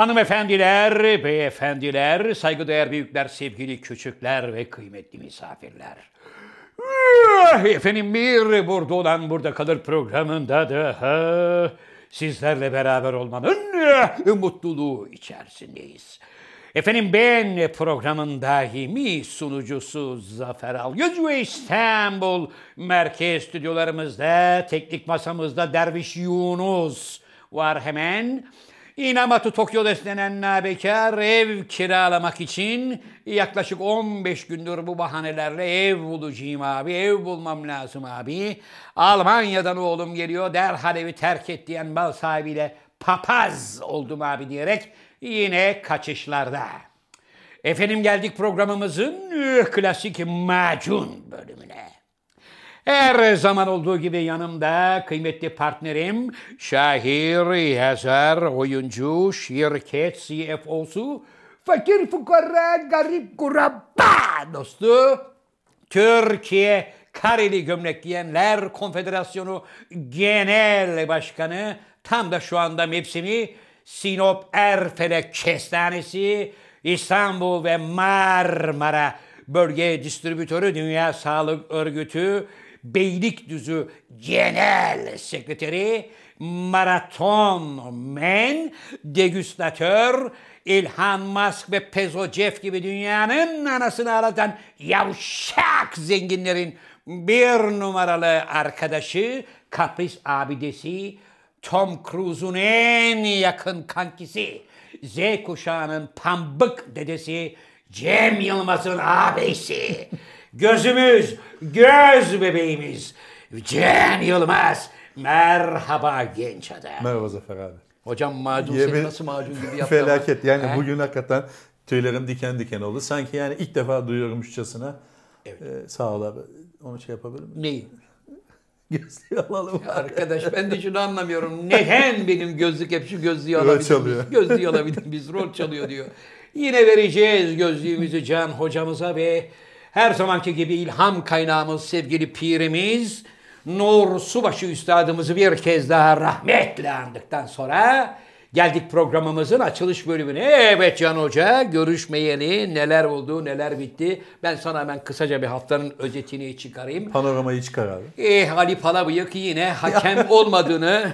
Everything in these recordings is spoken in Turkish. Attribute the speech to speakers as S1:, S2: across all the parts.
S1: Hanımefendiler, beyefendiler, saygıdeğer büyükler, sevgili küçükler ve kıymetli misafirler. Ah, Efendim bir burada olan burada kalır programında da sizlerle beraber olmanın ah, mutluluğu içerisindeyiz. Efendim ben programın daimi sunucusu Zafer Algöz ve İstanbul Merkez Stüdyolarımızda, teknik masamızda Derviş Yunus var hemen. İnamatu Tokyo denen nabekar ev kiralamak için yaklaşık 15 gündür bu bahanelerle ev bulacağım abi, ev bulmam lazım abi. Almanya'dan oğlum geliyor derhal evi terk et diyen mal sahibiyle papaz oldum abi diyerek yine kaçışlarda. Efendim geldik programımızın eh, klasik macun bölümüne. Her zaman olduğu gibi yanımda kıymetli partnerim, şair, yazar, oyuncu, şirket CFO'su, fakir fukara, garip kurabba dostu, Türkiye Kareli Gömlek Giyenler Konfederasyonu Genel Başkanı, tam da şu anda mevsimi Sinop Erfelek Kestanesi, İstanbul ve Marmara Bölge Distribütörü Dünya Sağlık Örgütü Beylikdüzü Genel Sekreteri Maraton Men Degüstatör İlhan Musk ve Pezocev gibi dünyanın anasını ağlatan yavşak zenginlerin bir numaralı arkadaşı, kapris abidesi, Tom Cruise'un en yakın kankisi, Z kuşağının pambık dedesi, Cem Yılmaz'ın ağabeysi, gözümüz, göz bebeğimiz, Cem Yılmaz. Merhaba genç adam.
S2: Merhaba Zafer abi.
S1: Hocam macun
S2: Yemin-
S1: seni nasıl macun gibi yaptı
S2: Felaket. Yani
S1: He?
S2: bugün hakikaten tüylerim diken diken oldu. Sanki yani ilk defa duyuyormuşçasına. Evet. sağ ol abi. Onu şey yapabilir miyim?
S1: Neyi?
S2: Gözlüğü alalım.
S1: Arkadaş ben de şunu anlamıyorum. Neden benim gözlük hep şu gözlüğü
S2: Rol
S1: alabilir
S2: çalıyor.
S1: miyiz? Gözlüğü alabilir miyiz? Rol çalıyor diyor. Yine vereceğiz gözlüğümüzü Can hocamıza ve her zamanki gibi ilham kaynağımız sevgili pirimiz Nur Subaşı Üstadımızı bir kez daha rahmetle andıktan sonra geldik programımızın açılış bölümüne. Evet Can Hoca görüşmeyeli neler oldu neler bitti. Ben sana hemen kısaca bir haftanın özetini çıkarayım.
S2: Panoramayı çıkar abi.
S1: Eh Ali Palabıyık yine hakem olmadığını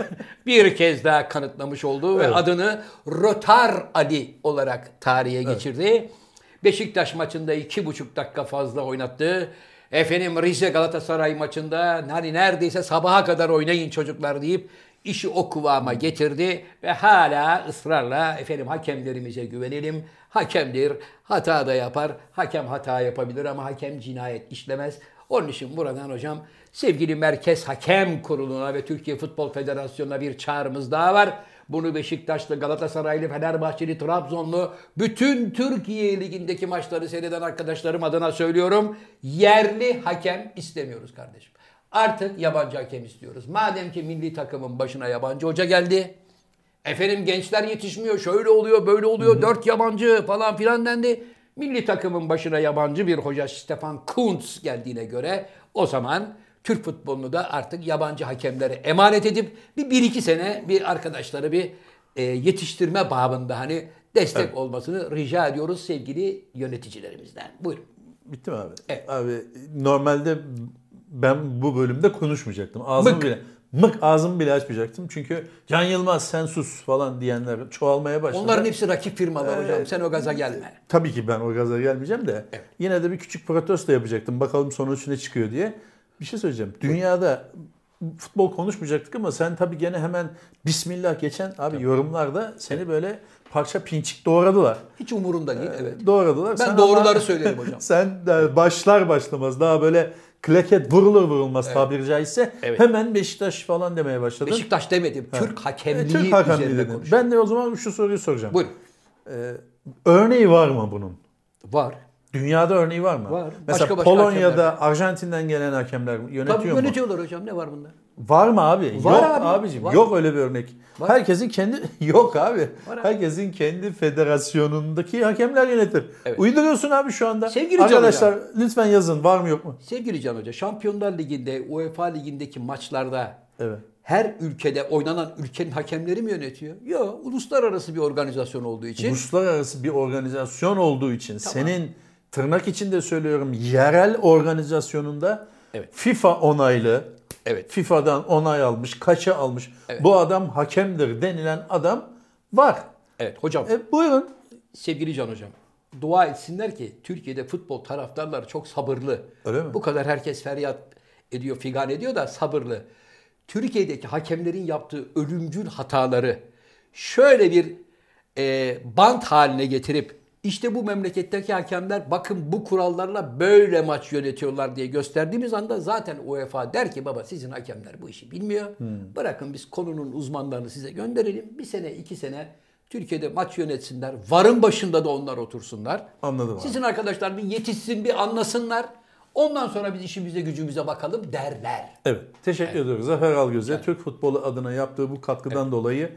S1: bir kez daha kanıtlamış oldu ve
S2: Evet.
S1: adını Rotar Ali olarak tarihe geçirdi. Beşiktaş maçında iki buçuk dakika fazla oynattı. Efendim Rize Galatasaray maçında hani neredeyse sabaha kadar oynayın çocuklar deyip işi o kıvama getirdi ve hala ısrarla efendim hakemlerimize güvenelim. Hakemdir, hata da yapar. Hakem hata yapabilir ama hakem cinayet işlemez. Onun için buradan hocam sevgili Merkez Hakem Kurulu'na ve Türkiye Futbol Federasyonu'na bir çağrımız daha var. Bunu Beşiktaşlı, Galatasaraylı, Fenerbahçeli, Trabzonlu, bütün Türkiye Ligi'ndeki maçları seyreden arkadaşlarım adına söylüyorum. Yerli hakem istemiyoruz kardeşim. Artık yabancı hakem istiyoruz. Madem ki milli takımın başına yabancı hoca geldi. Efendim gençler yetişmiyor, şöyle oluyor, böyle oluyor, dört yabancı falan filan dendi. Milli takımın başına yabancı bir hoca Stefan Kuntz geldiğine göre o zaman Türk futbolunu da artık yabancı hakemlere emanet edip bir, bir iki sene bir arkadaşları bir e, yetiştirme babında hani destek olmasını rica ediyoruz sevgili yöneticilerimizden. Buyurun.
S2: Bitti mi abi?
S1: Evet.
S2: Abi normalde ben bu bölümde konuşmayacaktım. Ağzımı
S1: Mık.
S2: bile mık ağzımı bile açmayacaktım. Çünkü Can Yılmaz sen sus falan diyenler çoğalmaya başladı.
S1: Onların hepsi rakip firmalar hocam. Sen o gaza gelme.
S2: Tabii ki ben o gaza gelmeyeceğim de yine de bir küçük protesto yapacaktım. Bakalım sonuç ne çıkıyor diye. Bir şey söyleyeceğim. Dünyada futbol konuşmayacaktık ama sen tabii gene hemen Bismillah geçen abi yorumlarda seni böyle parça pinçik doğradılar.
S1: Hiç umurumda değil. Evet.
S2: Doğradılar.
S1: Ben
S2: Sen
S1: doğruları
S2: ama-
S1: söylerim hocam.
S2: sen başlar başlamaz daha böyle klaket vurulur vurulmaz tabiri caizse
S1: Evet.
S2: hemen Beşiktaş falan demeye başladın.
S1: Beşiktaş demedim. Türk
S2: E,
S1: hakemliği
S2: Türk hakemliği
S1: üzerine konuşuyorum.
S2: Ben de o zaman şu soruyu soracağım.
S1: Buyurun.
S2: Örneği var mı bunun?
S1: Var.
S2: Dünyada örneği var mı?
S1: Var.
S2: Mesela
S1: Başka başka
S2: Polonya'da,
S1: hakemler.
S2: Arjantin'den gelen hakemler yönetiyor
S1: Tabii
S2: mu?
S1: yönetiyorlar hocam. Ne var bunda?
S2: Var mı abi?
S1: Var
S2: yok
S1: abi.
S2: abicim.
S1: Var.
S2: Yok öyle bir örnek.
S1: Var.
S2: Herkesin kendi yok abi.
S1: Abi.
S2: Herkesin kendi federasyonundaki hakemler yönetir.
S1: Evet.
S2: Uyduruyorsun abi şu anda.
S1: Sevgili Can
S2: Arkadaşlar lütfen yazın var mı yok mu?
S1: Sevgili Can Hoca, Şampiyonlar Ligi'nde, UEFA Ligi'ndeki maçlarda
S2: Evet.
S1: her ülkede oynanan ülkenin hakemleri mi yönetiyor? Yok. Uluslararası bir organizasyon olduğu için.
S2: Uluslararası bir organizasyon olduğu için senin tırnak içinde söylüyorum yerel organizasyonunda
S1: Evet.
S2: FIFA onaylı,
S1: Evet.
S2: FIFA'dan onay almış, kaça almış. Bu adam hakemdir denilen adam var.
S1: Evet hocam.
S2: E, buyurun.
S1: Sevgili Can Hocam. Dua etsinler ki Türkiye'de futbol taraftarları çok sabırlı.
S2: Öyle mi?
S1: Bu kadar herkes feryat ediyor, figan ediyor da sabırlı. Türkiye'deki hakemlerin yaptığı ölümcül hataları şöyle bir e, bant haline getirip işte bu memleketteki hakemler bakın bu kurallarla böyle maç yönetiyorlar diye gösterdiğimiz anda zaten UEFA der ki baba sizin hakemler bu işi bilmiyor. Bırakın biz konunun uzmanlarını size gönderelim. Bir sene iki sene Türkiye'de maç yönetsinler. Varın başında da onlar otursunlar.
S2: Anladım abi.
S1: Sizin arkadaşlar bir yetişsin bir anlasınlar. Ondan sonra biz işimize gücümüze bakalım derler.
S2: Evet. Teşekkür ediyoruz. Zafer Algöz'e Türk futbolu adına yaptığı bu katkıdan dolayı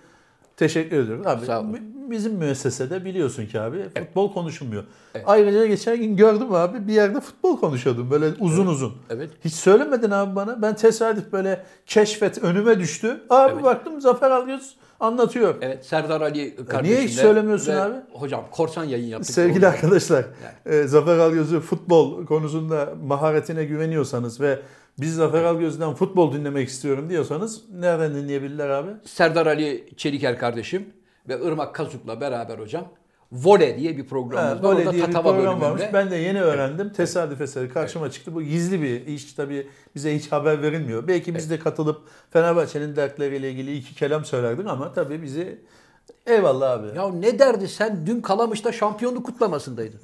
S2: teşekkür ediyoruz. Abi
S1: Sağ olun.
S2: bi- bizim müessesede biliyorsun ki abi futbol konuşulmuyor. Ayrıca geçen gün gördüm abi bir yerde futbol konuşuyordum böyle uzun uzun.
S1: Evet.
S2: Hiç söylemedin abi bana. Ben tesadüf böyle keşfet önüme düştü. Abi baktım Zafer Algöz anlatıyor.
S1: Evet Serdar Ali kardeşimle.
S2: Niye hiç söylemiyorsun abi?
S1: Hocam korsan yayın yaptık.
S2: Sevgili arkadaşlar, e, Zafer Algöz'ü futbol konusunda maharetine güveniyorsanız ve biz Zafer Algöz'den futbol dinlemek istiyorum diyorsanız nereden dinleyebilirler abi?
S1: Serdar Ali Çeliker kardeşim ve Irmak Kazuk'la beraber hocam Vole diye bir programımız
S2: Ha,
S1: var. Orada
S2: diye bir
S1: Tatava
S2: program
S1: bölümünde.
S2: varmış. Ben de yeni öğrendim. Tesadüf eseri karşıma çıktı. Bu gizli bir iş tabii bize hiç haber verilmiyor. Belki biz de katılıp Fenerbahçe'nin dertleriyle ilgili iki kelam söylerdik ama tabii bizi eyvallah abi.
S1: Ya ne derdi sen dün Kalamış'ta şampiyonluk kutlamasındaydın.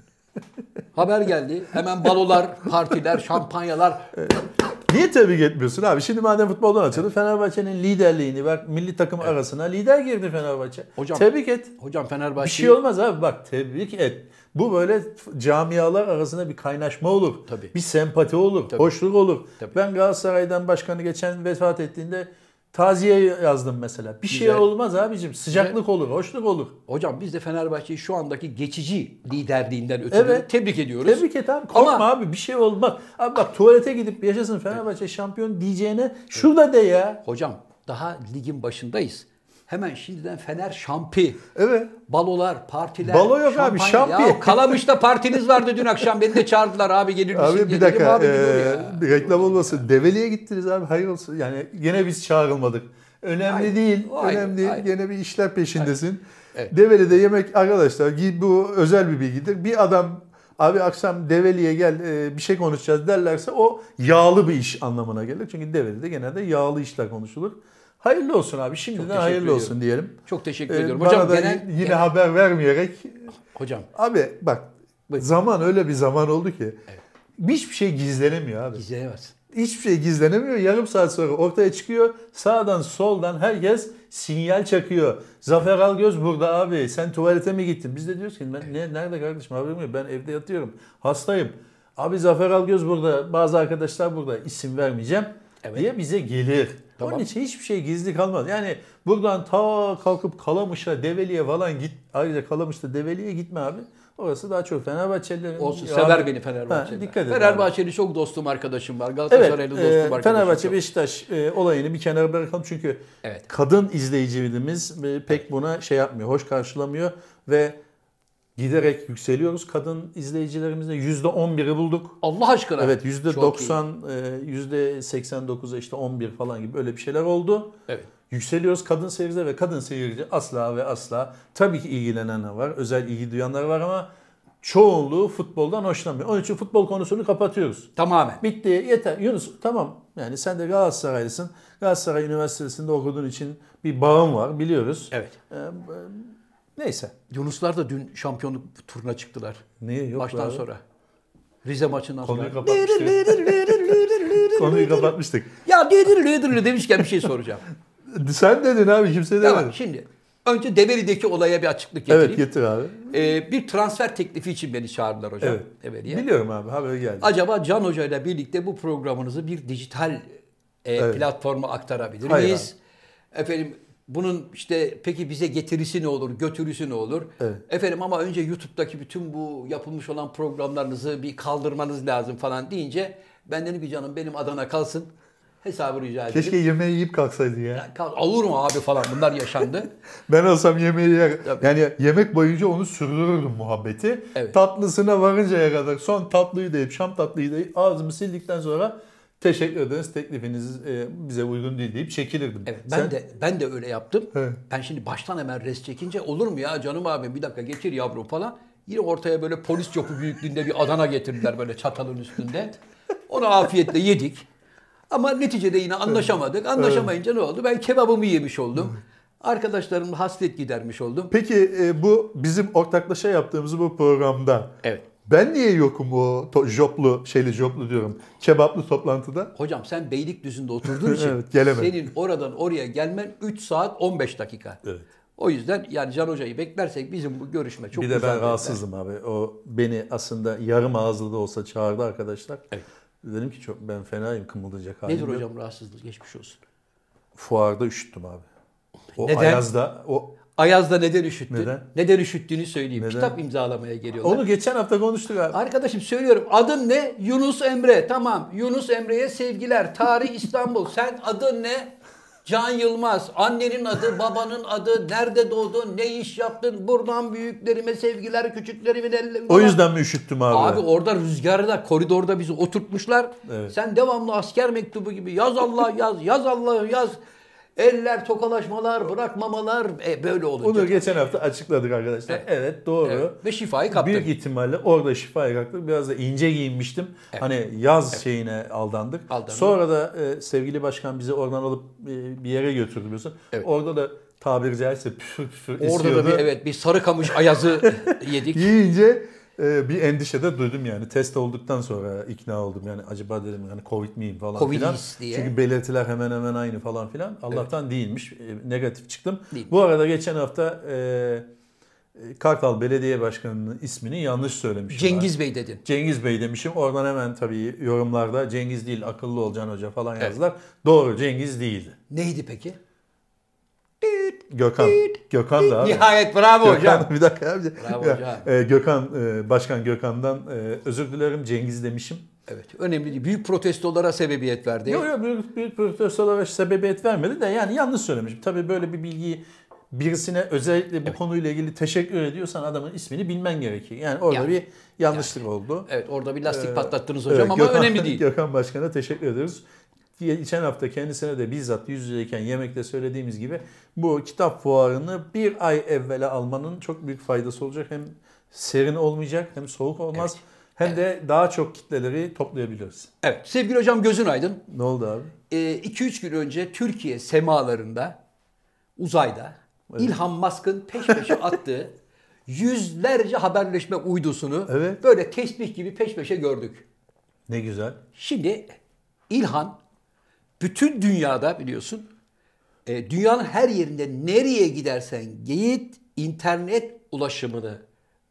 S1: Haber geldi. Hemen balolar, partiler, şampanyalar.
S2: Niye tebrik etmiyorsun abi? Şimdi madem futboldan açıldı Fenerbahçe'nin liderliğini bak milli takım arasına lider girdi Fenerbahçe.
S1: Hocam,
S2: tebrik et.
S1: Hocam Fenerbahçe
S2: Bir şey olmaz abi bak tebrik et. Bu böyle camialar arasında bir kaynaşma olur.
S1: Tabii.
S2: Bir sempati olur. Hoşluk olur.
S1: Tabii.
S2: Ben Galatasaray'dan başkanı geçen vefat ettiğinde taziye yazdım mesela. Bir şey
S1: Güzel.
S2: olmaz abicim. Sıcaklık olur, hoşluk olur.
S1: Hocam biz de Fenerbahçe'yi şu andaki geçici liderliğinden ötürü
S2: Evet.
S1: tebrik ediyoruz.
S2: Tebrik et abi. Korkma
S1: Ama-
S2: abi bir şey olmaz. Abi bak tuvalete gidip yaşasın Fenerbahçe şampiyon diyeceğine şurada de ya.
S1: Hocam daha ligin başındayız. Hemen şimdiden Fener şampi.
S2: Evet.
S1: Balolar, partiler.
S2: Balo yok abi,
S1: şampanya.
S2: şampi.
S1: Ya Kalamış'ta partiniz vardı dün akşam. Beni de çağırdılar abi gelir misin?
S2: Abi bir dakika
S1: Abi, ya.
S2: bir reklam olmasın. Develi'ye gittiniz abi hayır olsun. Yani gene biz çağrılmadık. Önemli
S1: Aynen,
S2: değil.
S1: aynen,
S2: önemli değil.
S1: aynen.
S2: Gene bir işler peşindesin.
S1: Evet.
S2: Develi'de yemek arkadaşlar bu özel bir bilgidir. Bir adam abi akşam Develi'ye gel e, bir şey konuşacağız derlerse o yağlı bir iş anlamına gelir. Çünkü Develi'de genelde yağlı işler konuşulur. Hayırlı olsun abi. Şimdiden hayırlı
S1: ediyorum.
S2: olsun diyelim.
S1: Çok teşekkür
S2: Ee,
S1: ediyorum.
S2: bana
S1: Hocam
S2: da
S1: genel,
S2: yine
S1: genel-
S2: haber vermeyerek
S1: hocam
S2: abi bak
S1: Buyurun.
S2: zaman öyle bir zaman oldu ki hiçbir şey gizlenemiyor abi.
S1: gizleyemezsin.
S2: Hiçbir şey gizlenemiyor. Yarım saat sonra ortaya çıkıyor. Sağdan soldan herkes sinyal çakıyor. Zafer Algöz burada abi. Sen tuvalete mi gittin? Biz de diyoruz ki ben ne, nerede kardeşim haberim yok. Ben evde yatıyorum. Hastayım. Abi Zafer Algöz burada. Bazı arkadaşlar burada. isim vermeyeceğim.
S1: Evet.
S2: Diye bize gelir.
S1: Tamam.
S2: Onun için hiçbir şey gizli kalmaz. Yani buradan ta kalkıp Kalamış'a, Develi'ye falan git. Ayrıca Kalamış'ta Develi'ye gitme abi. Orası daha çok Fenerbahçelilerin.
S1: Olsun. Sever
S2: abi-
S1: beni Fenerbahçeli.
S2: Dikkat abi.
S1: Fenerbahçeli çok dostum arkadaşım var.
S2: Evet,
S1: Galatasaraylı dostum
S2: e,
S1: arkadaşım.
S2: Fenerbahçe. Beşiktaş e, olayını bir kenara bırakalım çünkü
S1: Evet.
S2: kadın izleyicilerimiz e, pek buna şey yapmıyor, hoş karşılamıyor ve giderek yükseliyoruz. Kadın izleyicilerimizde yüzde 11'i bulduk.
S1: Allah aşkına.
S2: Evet yüzde
S1: Çok iyi.
S2: %90, e, yüzde 89'a işte 11 falan gibi öyle bir şeyler oldu.
S1: Evet.
S2: Yükseliyoruz kadın seyirciler ve kadın seyirci asla ve asla tabii ki ilgilenenler var, özel ilgi duyanlar var ama çoğunluğu futboldan hoşlanmıyor. Onun için futbol konusunu kapatıyoruz.
S1: Tamamen.
S2: Bitti yeter. Yunus tamam yani sen de Galatasaraylısın. Galatasaray Üniversitesi'nde okuduğun için bir bağın var biliyoruz.
S1: Evet.
S2: Ee, neyse.
S1: Yunuslar da dün şampiyonluk turuna çıktılar.
S2: Niye yok
S1: Maçtan
S2: abi?
S1: sonra. Rize maçından
S2: Konuyu
S1: sonra.
S2: kapatmıştık. Konuyu kapatmıştık.
S1: Ya dedir dedir demişken bir şey soracağım.
S2: Sen dedin abi kimse demedi.
S1: tamam şimdi önce Develi'deki olaya bir açıklık getireyim.
S2: evet getir abi.
S1: Ee, bir transfer teklifi için beni çağırdılar hocam.
S2: Evet.
S1: Develi'ye.
S2: Biliyorum abi haber geldi.
S1: Acaba Can Hoca ile birlikte bu programınızı bir dijital e,
S2: Evet.
S1: platforma aktarabilir
S2: Hayır
S1: miyiz? Efendim bunun işte peki bize getirisi ne olur, götürüsü ne olur?
S2: Evet.
S1: Efendim ama önce YouTube'daki bütün bu yapılmış olan programlarınızı bir kaldırmanız lazım falan deyince ben dedim ki canım benim Adana kalsın. Hesabı rica ederim.
S2: Keşke yemeği yiyip kalksaydı ya.
S1: Kal- Olur mu abi falan bunlar yaşandı.
S2: Ben olsam yemeği yer. Yani yemek boyunca onu sürdürürdüm muhabbeti.
S1: Evet.
S2: Tatlısına varıncaya kadar son tatlıyı da yiyip Şam tatlıyı da yiyip ağzımı sildikten sonra teşekkür ederiz teklifiniz e, bize uygun değil deyip çekilirdim.
S1: Evet ben
S2: Sen-
S1: de ben de öyle yaptım.
S2: Evet.
S1: Ben şimdi baştan hemen res çekince olur mu ya canım abim bir dakika geçir yavrum falan. Yine ortaya böyle polis çopu büyüklüğünde bir Adana getirdiler böyle çatalın üstünde. Onu afiyetle yedik. Ama neticede yine anlaşamadık. Anlaşamayınca ne oldu? Ben kebabımı yemiş oldum. Arkadaşlarımla hasret gidermiş oldum.
S2: Peki e, bu bizim ortaklaşa yaptığımız bu programda
S1: Evet.
S2: Ben niye yokum o to- joplu şeyli joplu diyorum kebaplı toplantıda?
S1: Hocam sen Beylikdüzü'nde oturduğun için
S2: Evet, gelemedim.
S1: senin oradan oraya gelmen 3 saat 15 dakika.
S2: Evet.
S1: O yüzden yani Can Hoca'yı beklersek bizim bu görüşme çok
S2: bir de ben rahatsızdım abi. O beni aslında yarım ağızlı da olsa çağırdı arkadaşlar.
S1: Evet.
S2: Dedim ki çok ben fenayım kımıldayacak halim
S1: Nedir
S2: yok.
S1: hocam rahatsızlık geçmiş olsun.
S2: Fuarda üşüttüm abi. O
S1: Neden?
S2: Ayaz'da o
S1: Ayaz'da neden üşüttün?
S2: Neden?
S1: Neden üşüttüğünü söyleyeyim.
S2: Neden?
S1: Kitap imzalamaya geliyorlar.
S2: onu geçen hafta konuştuk abi.
S1: Arkadaşım söylüyorum. Adın ne? Yunus Emre. Tamam. Yunus Emre'ye sevgiler. Tarih İstanbul. Sen adın ne? Can Yılmaz. Annenin adı, babanın adı, nerede doğdun, ne iş yaptın? Buradan büyüklerime sevgiler, küçüklerimin ellerine.
S2: O yüzden mi üşüttüm abi?
S1: Abi orada rüzgarda, koridorda bizi oturtmuşlar.
S2: Evet.
S1: Sen devamlı asker mektubu gibi yaz Allah yaz, yaz Allah yaz. Eller tokalaşmalar, bırakmamalar e, böyle olacak.
S2: Onu geçen hafta açıkladık arkadaşlar. Evet,
S1: Evet.
S2: doğru.
S1: Evet. Ve şifayı kaptın.
S2: Büyük ihtimalle orada şifayı kaptık. Biraz da ince giyinmiştim. Hani yaz şeyine aldandık.
S1: Aldandık.
S2: Sonra da e, sevgili başkan bizi oradan alıp e, bir yere götürdü biliyorsun.
S1: Evet.
S2: Orada da tabiri caizse püfür püfür
S1: Orada da bir evet bir sarı kamış ayazı yedik.
S2: Yiyince e, bir endişe de duydum yani. Test olduktan sonra ikna oldum. Yani acaba dedim yani Covid miyim falan
S1: Covid'is
S2: filan.
S1: diye.
S2: Çünkü belirtiler hemen hemen aynı falan filan. Allah'tan değilmiş. E, negatif çıktım.
S1: Değil.
S2: Bu arada geçen hafta e, Kartal Belediye Başkanı'nın ismini yanlış söylemişim.
S1: Cengiz Bey dedin.
S2: Cengiz Bey demişim. Oradan hemen tabii yorumlarda Cengiz değil akıllı olacaksın hoca falan yazdılar. Doğru Cengiz değildi.
S1: Neydi peki?
S2: Gökhan. Gökhan da abi.
S1: Nihayet bravo
S2: Gökhan,
S1: hocam.
S2: bir dakika abi.
S1: Bravo
S2: Ya,
S1: hocam.
S2: e, Gökhan, e, Başkan Gökhan'dan e, özür dilerim Cengiz demişim.
S1: Evet önemli değil. Büyük protestolara sebebiyet verdi.
S2: Yok yok büyük, büyük protestolara sebebiyet vermedi de yani yanlış söylemişim. Tabii böyle bir bilgiyi birisine özellikle bu konuyla ilgili teşekkür ediyorsan adamın ismini bilmen gerekir. Yani orada
S1: Yani.
S2: bir yanlışlık oldu.
S1: Evet orada bir lastik
S2: Ee,
S1: patlattınız hocam
S2: Evet,
S1: ama
S2: Gökhan-
S1: önemli değil.
S2: Gökhan Başkan'a teşekkür ediyoruz. Geçen hafta kendisine de bizzat yüz yüzeyken yemekte söylediğimiz gibi bu kitap fuarını bir ay evvela almanın çok büyük faydası olacak. Hem serin olmayacak hem soğuk olmaz. Hem de daha çok kitleleri toplayabiliriz.
S1: Evet sevgili hocam gözün aydın.
S2: Ne oldu abi?
S1: 2-3 gün önce Türkiye semalarında uzayda İlhan Musk'ın peş peşe attığı yüzlerce haberleşme uydusunu
S2: Evet.
S1: böyle tesbih gibi peş peşe gördük.
S2: Ne güzel.
S1: Şimdi İlhan bütün dünyada biliyorsun e, dünyanın her yerinde nereye gidersen git internet ulaşımını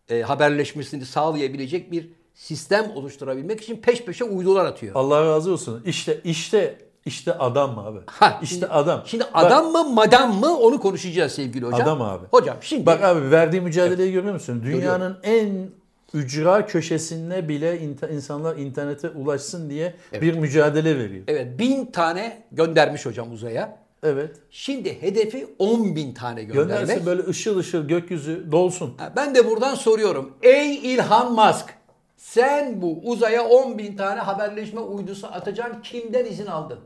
S1: e, haberleşmesini sağlayabilecek bir sistem oluşturabilmek için peş peşe uydular atıyor.
S2: Allah razı olsun. İşte işte işte adam abi.
S1: Ha,
S2: işte
S1: şimdi-
S2: adam.
S1: Şimdi
S2: Bak-
S1: adam mı madam mı onu konuşacağız sevgili hocam.
S2: Adam abi.
S1: Hocam şimdi
S2: Bak abi verdiği mücadeleyi görüyor musun? Dünyanın en ücra köşesinde bile inter- insanlar internete ulaşsın diye bir mücadele veriyor.
S1: evet bin tane göndermiş hocam uzaya.
S2: Evet.
S1: Şimdi hedefi 10 bin tane göndermek.
S2: Gönderse böyle ışıl ışıl gökyüzü dolsun.
S1: Ben de buradan soruyorum. Ey İlhan Musk sen bu uzaya 10 bin tane haberleşme uydusu atacaksın kimden izin aldın?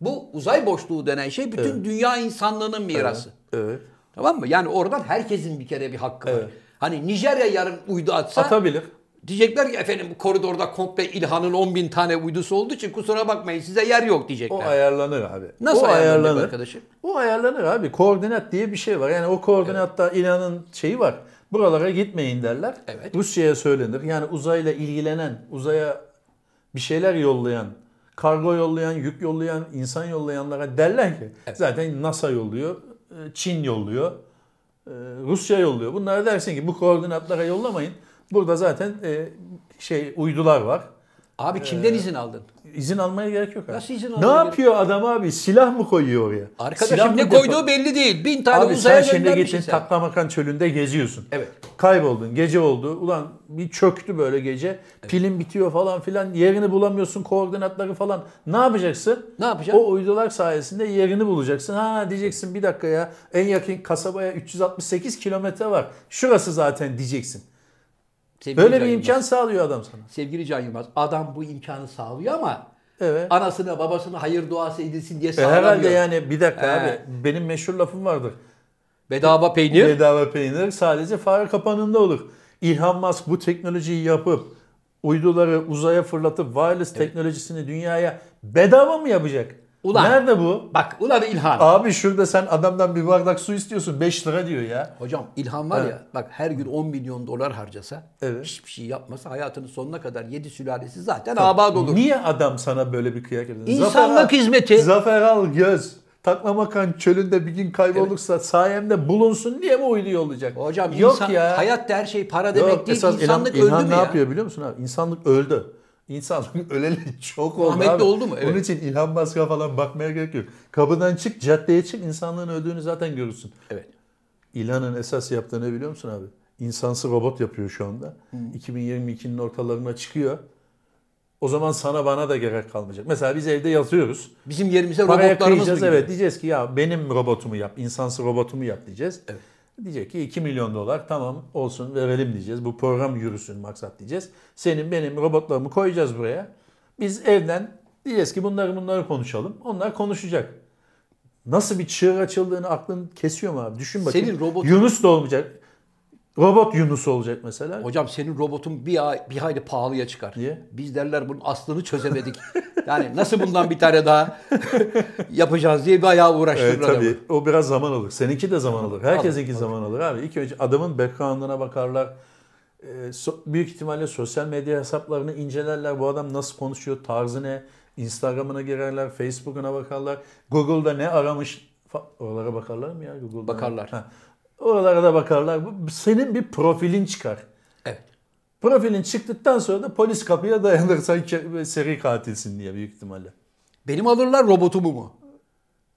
S1: Bu uzay boşluğu denen şey bütün
S2: Evet.
S1: dünya insanlığının mirası.
S2: Evet.
S1: Tamam mı? Yani oradan herkesin bir kere bir hakkı var.
S2: Evet.
S1: Hani Nijerya yarın uydu atsa
S2: Atabilir.
S1: diyecekler ki efendim bu koridorda komple İlhan'ın 10 bin tane uydusu olduğu için kusura bakmayın size yer yok diyecekler.
S2: O ayarlanır abi.
S1: Nasıl
S2: o
S1: ayarlanacak arkadaşım?
S2: O ayarlanır abi. Koordinat diye bir şey var. Yani o koordinatta İran'ın şeyi var. Buralara gitmeyin derler.
S1: Evet.
S2: Rusya'ya söylenir. Yani uzayla ilgilenen, uzaya bir şeyler yollayan, kargo yollayan, yük yollayan, insan yollayanlara derler ki zaten NASA yolluyor, e, Çin yolluyor, Rusya yolluyor. Bunlara dersin ki bu koordinatlara yollamayın. Burada zaten e, şey uydular var.
S1: Abi kimden izin aldın?
S2: İzin almaya gerek yok abi.
S1: Nasıl izin
S2: Ne
S1: gerek-
S2: yapıyor adam abi? Silah mı koyuyor oraya? Silah
S1: Arkadaşım ne koyduğu belli değil. Bin tane
S2: Abi
S1: uzaya
S2: sen şimdi gittin. Taklamakan çölünde geziyorsun.
S1: Evet.
S2: Kayboldun. Gece oldu. Ulan bir çöktü böyle gece. Pilin bitiyor falan filan. Yerini bulamıyorsun. Koordinatları falan. Ne yapacaksın?
S1: Ne yapacaksın?
S2: O uydular sayesinde yerini bulacaksın. Ha diyeceksin bir dakika ya. En yakın kasabaya 368 kilometre var. Şurası zaten diyeceksin.
S1: Sevgili
S2: Böyle
S1: Can
S2: bir
S1: Yılmaz.
S2: imkan sağlıyor adam sana.
S1: Sevgili Can Yılmaz. Adam bu imkanı sağlıyor ama
S2: Evet.
S1: anasına babasına hayır duası edilsin diye
S2: E
S1: sağlamıyor.
S2: herhalde yani bir dakika
S1: He.
S2: abi. Benim meşhur lafım vardır.
S1: Bedava peynir.
S2: Bedava peynir sadece fare kapanında olur. İlhan Musk bu teknolojiyi yapıp uyduları uzaya fırlatıp wireless teknolojisini dünyaya bedava mı yapacak?
S1: Ulan.
S2: Nerede bu?
S1: Bak ulan İlhan.
S2: Abi şurada sen adamdan bir bardak su istiyorsun 5 lira diyor ya.
S1: Hocam İlhan var
S2: Evet.
S1: ya bak her gün 10 milyon dolar harcasa
S2: Evet.
S1: hiçbir şey yapmasa hayatının sonuna kadar 7 sülalesi zaten abad olur.
S2: Niye adam sana böyle bir kıyak ediyor?
S1: İnsanlık
S2: Al-
S1: hizmeti.
S2: Zafer al göz. Taklamakan çölünde bir gün kaybolursa sayemde bulunsun diye mi uyduyor olacak?
S1: Hocam
S2: Yok
S1: insan,
S2: ya.
S1: hayatta her şey para demek
S2: Yok,
S1: değil.
S2: esas
S1: İnsanlık
S2: İlhan, İlhan
S1: öldü mü
S2: ne
S1: ya?
S2: yapıyor biliyor musun abi? İnsanlık öldü. İnsanlık öleli çok oldu
S1: Rahmetli
S2: abi.
S1: oldu mu? Evet.
S2: Onun için İlhan Musk'a falan bakmaya gerek yok. Kapıdan çık, caddeye çık, insanlığın öldüğünü zaten görürsün.
S1: Evet.
S2: İlhan'ın esas yaptığı ne biliyor musun abi? İnsansı robot yapıyor şu anda. 2022'nin ortalarına çıkıyor. O zaman sana bana da gerek kalmayacak. Mesela biz evde yatıyoruz.
S1: Bizim yerimize
S2: Paraya
S1: robotlarımız mı
S2: evet. Diyeceğiz ki ya benim robotumu yap, insansı robotumu yap diyeceğiz.
S1: Evet.
S2: Diyecek ki 2 milyon dolar tamam olsun verelim diyeceğiz. Bu program yürüsün maksat diyeceğiz. Senin benim robotlarımı koyacağız buraya. Biz evden diyeceğiz ki bunları bunları konuşalım. Onlar konuşacak. Nasıl bir çığır açıldığını aklın kesiyor mu abi? Düşün bakayım.
S1: Senin robotun-
S2: Yunus da olmayacak. Robot Yunus olacak mesela.
S1: Hocam senin robotun bir, ay, bir hayli pahalıya çıkar.
S2: Niye?
S1: Biz derler bunun aslını çözemedik. yani nasıl bundan bir tane daha yapacağız diye bayağı uğraştırır
S2: Evet
S1: adamı.
S2: tabii. O biraz zaman alır. Seninki de zaman alır. Herkesinki zaman alır abi. İlk önce adamın background'ına bakarlar. Ee, büyük ihtimalle sosyal medya hesaplarını incelerler. Bu adam nasıl konuşuyor, tarzı ne? Instagram'ına girerler, Facebook'una bakarlar. Google'da ne aramış? Oralara bakarlar mı ya Google'da?
S1: Bakarlar.
S2: Ha. Oralara da bakarlar. Bu- Senin bir profilin çıkar.
S1: Evet.
S2: Profilin çıktıktan sonra da polis kapıya dayanır sen ke- seri katilsin diye büyük ihtimalle.
S1: Benim alırlar robotumu mu?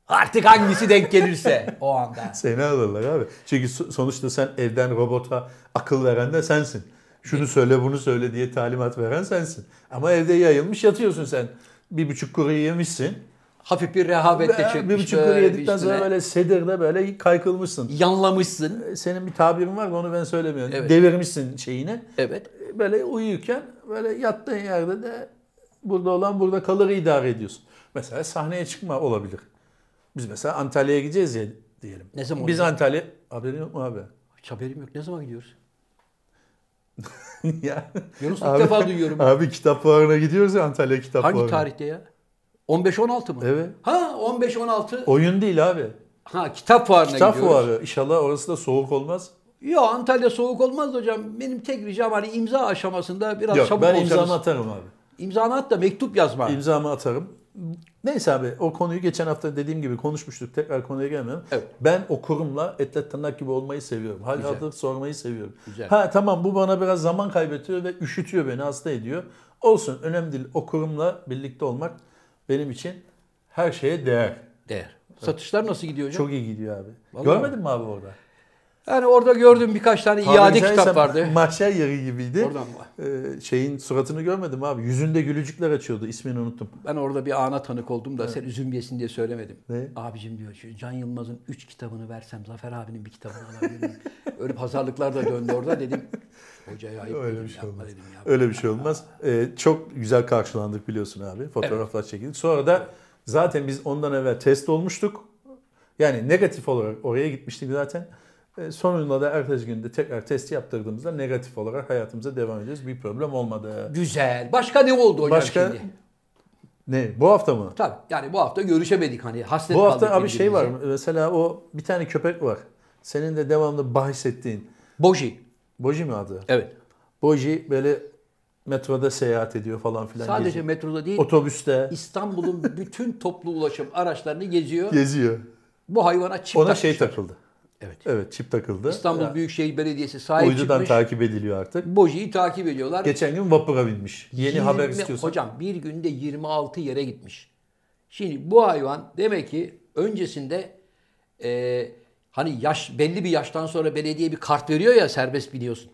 S1: Artık hangisi denk gelirse o anda.
S2: Seni alırlar abi. Çünkü so- sonuçta sen evden robota akıl veren de sensin. Şunu söyle bunu söyle diye talimat veren sensin. Ama evde yayılmış yatıyorsun sen. Bir buçuk kuru yemişsin.
S1: Hafif bir rehavetle
S2: Ve
S1: çökmüş.
S2: bir buçuk kuru yedikten
S1: üstüne.
S2: sonra böyle sedirde böyle kaykılmışsın.
S1: Yanlamışsın.
S2: Senin bir tabirin var da onu ben söylemiyorum.
S1: Evet.
S2: Devirmişsin şeyini.
S1: Evet.
S2: Böyle uyurken böyle yattığın yerde de burada olan burada kalır idare ediyorsun. Mesela sahneye çıkma olabilir. Biz mesela Antalya'ya gideceğiz ya diyelim.
S1: Ne zaman
S2: Biz? Antalya haberin yok mu abi?
S1: Hiç haberim yok. Ne zaman gidiyoruz?
S2: ya.
S1: Yunus ilk
S2: Abi-
S1: defa duyuyorum.
S2: Abi kitap fuarına gidiyoruz ya Antalya kitap
S1: Hangi
S2: fuarına.
S1: tarihte ya? 15-16 mı?
S2: Evet.
S1: Ha 15-16.
S2: Oyun değil abi.
S1: Ha kitap fuarına
S2: Kitap
S1: gidiyoruz.
S2: fuarı. İnşallah orası da soğuk olmaz.
S1: Yo Antalya soğuk olmaz hocam. Benim tek ricam hani imza aşamasında biraz
S2: Yok
S1: çabuk
S2: ben
S1: olsanız.
S2: imzamı atarım abi.
S1: İmzanı at da mektup yazma.
S2: İmzamı atarım. Neyse abi o konuyu geçen hafta dediğim gibi konuşmuştuk. Tekrar konuya gelmiyorum.
S1: Evet.
S2: Ben o kurumla etle tırnak gibi olmayı seviyorum. Hal hatır sormayı seviyorum.
S1: Güzel.
S2: Ha tamam bu bana biraz zaman kaybetiyor ve üşütüyor beni, hasta ediyor. Olsun önemli değil. O kurumla birlikte olmak benim için her şeye değer.
S1: Değer. Satışlar nasıl gidiyor hocam?
S2: Çok iyi gidiyor abi.
S1: Vallahi
S2: Görmedin mi abi orada?
S1: Yani orada gördüm birkaç tane
S2: Tabiri
S1: iade kitap vardı.
S2: Mahşer yeri gibiydi.
S1: Oradan mı?
S2: Ee, şeyin suratını görmedim abi. Yüzünde gülücükler açıyordu. İsmini unuttum.
S1: Ben orada bir ana tanık oldum da sen üzülmeyesin diye söylemedim.
S2: Ne?
S1: Abicim diyor şu Can Yılmaz'ın 3 kitabını versem Zafer abinin bir kitabını alabilir miyim? Öyle pazarlıklar da döndü orada dedim. Hocaya ayıp
S2: Öyle
S1: dedim,
S2: bir şey
S1: yapma
S2: olmaz.
S1: dedim ya.
S2: Öyle bir şey olmaz. Ee, çok güzel karşılandık biliyorsun abi. Fotoğraflar çekildik. Sonra da zaten biz ondan evvel test olmuştuk. Yani negatif olarak oraya gitmiştik zaten. Ee, sonunda da ertesi günde tekrar test yaptırdığımızda negatif olarak hayatımıza devam edeceğiz. Bir problem olmadı.
S1: Güzel. Başka ne oldu hocam
S2: Başka
S1: şimdi?
S2: ne? Bu hafta mı?
S1: Tabii yani bu hafta görüşemedik hani hasret
S2: Bu hafta abi şey var. Mesela o bir tane köpek var. Senin de devamlı bahis ettiğin.
S1: Boji.
S2: Boji mi adı?
S1: Evet.
S2: Boji böyle metroda seyahat ediyor falan filan.
S1: Sadece
S2: geziyor.
S1: metroda değil
S2: Otobüste
S1: İstanbul'un bütün toplu ulaşım araçlarını geziyor.
S2: geziyor.
S1: Bu hayvana çift
S2: Ona
S1: takmışlar.
S2: şey takıldı.
S1: Evet.
S2: Evet çip takıldı.
S1: İstanbul
S2: Ya,
S1: Büyükşehir Belediyesi sahip
S2: Uydudan
S1: çıkmış.
S2: takip ediliyor artık.
S1: Boji'yi takip ediyorlar.
S2: Geçen gün vapura binmiş. Yeni
S1: 20
S2: haber istiyorsan.
S1: Hocam bir günde 26 yere gitmiş. Şimdi bu hayvan demek ki öncesinde e, hani yaş belli bir yaştan sonra belediye bir kart veriyor ya serbest biliyorsun.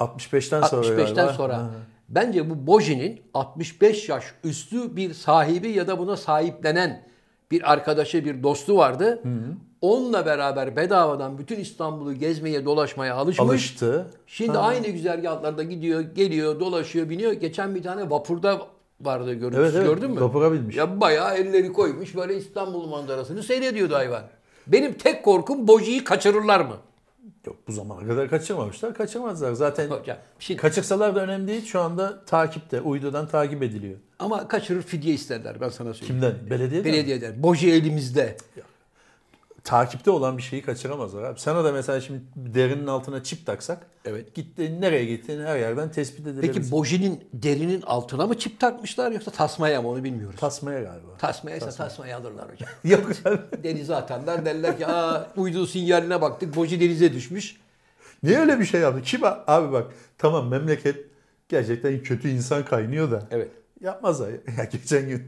S2: 65'ten sonra
S1: 65'ten
S2: galiba.
S1: sonra.
S2: Ha.
S1: Bence bu Boji'nin 65 yaş üstü bir sahibi ya da buna sahiplenen bir arkadaşı, bir dostu vardı. Onunla beraber bedavadan bütün İstanbul'u gezmeye, dolaşmaya alışmış.
S2: Alıştı.
S1: Şimdi aynı güzergahlarda gidiyor, geliyor, dolaşıyor, biniyor. Geçen bir tane vapurda vardı görüntüsü
S2: Evet, evet.
S1: gördün mü?
S2: Vapura binmiş.
S1: Ya bayağı elleri koymuş böyle İstanbul manzarasını seyrediyordu hayvan. Benim tek korkum Boji'yi kaçırırlar mı?
S2: Yok bu zamana kadar kaçırmamışlar. Kaçırmazlar. Zaten
S1: Hocam, şimdi-
S2: kaçırsalar da önemli değil. Şu anda takipte. Uydudan takip ediliyor.
S1: Ama kaçırır fidye isterler ben sana söyleyeyim.
S2: Kimden? Belediyeden?
S1: Belediyeden. Boji elimizde.
S2: Takipte olan bir şeyi kaçıramazlar abi. Sana da mesela şimdi derinin altına çip taksak.
S1: Evet.
S2: Gittiğin nereye gittiğini her yerden tespit edebiliriz.
S1: Peki Boji'nin derinin altına mı çip takmışlar yoksa tasmaya mı onu bilmiyoruz.
S2: Tasmaya galiba.
S1: Tasmaya ise tasmayı alırlar hocam.
S2: Yok abi.
S1: Denize atanlar derler ki aa uydu sinyaline baktık Boji denize düşmüş.
S2: Niye öyle bir şey yaptı? Kim abi bak tamam memleket gerçekten kötü insan kaynıyor da.
S1: Evet.
S2: Yapmazlar. Ya geçen gün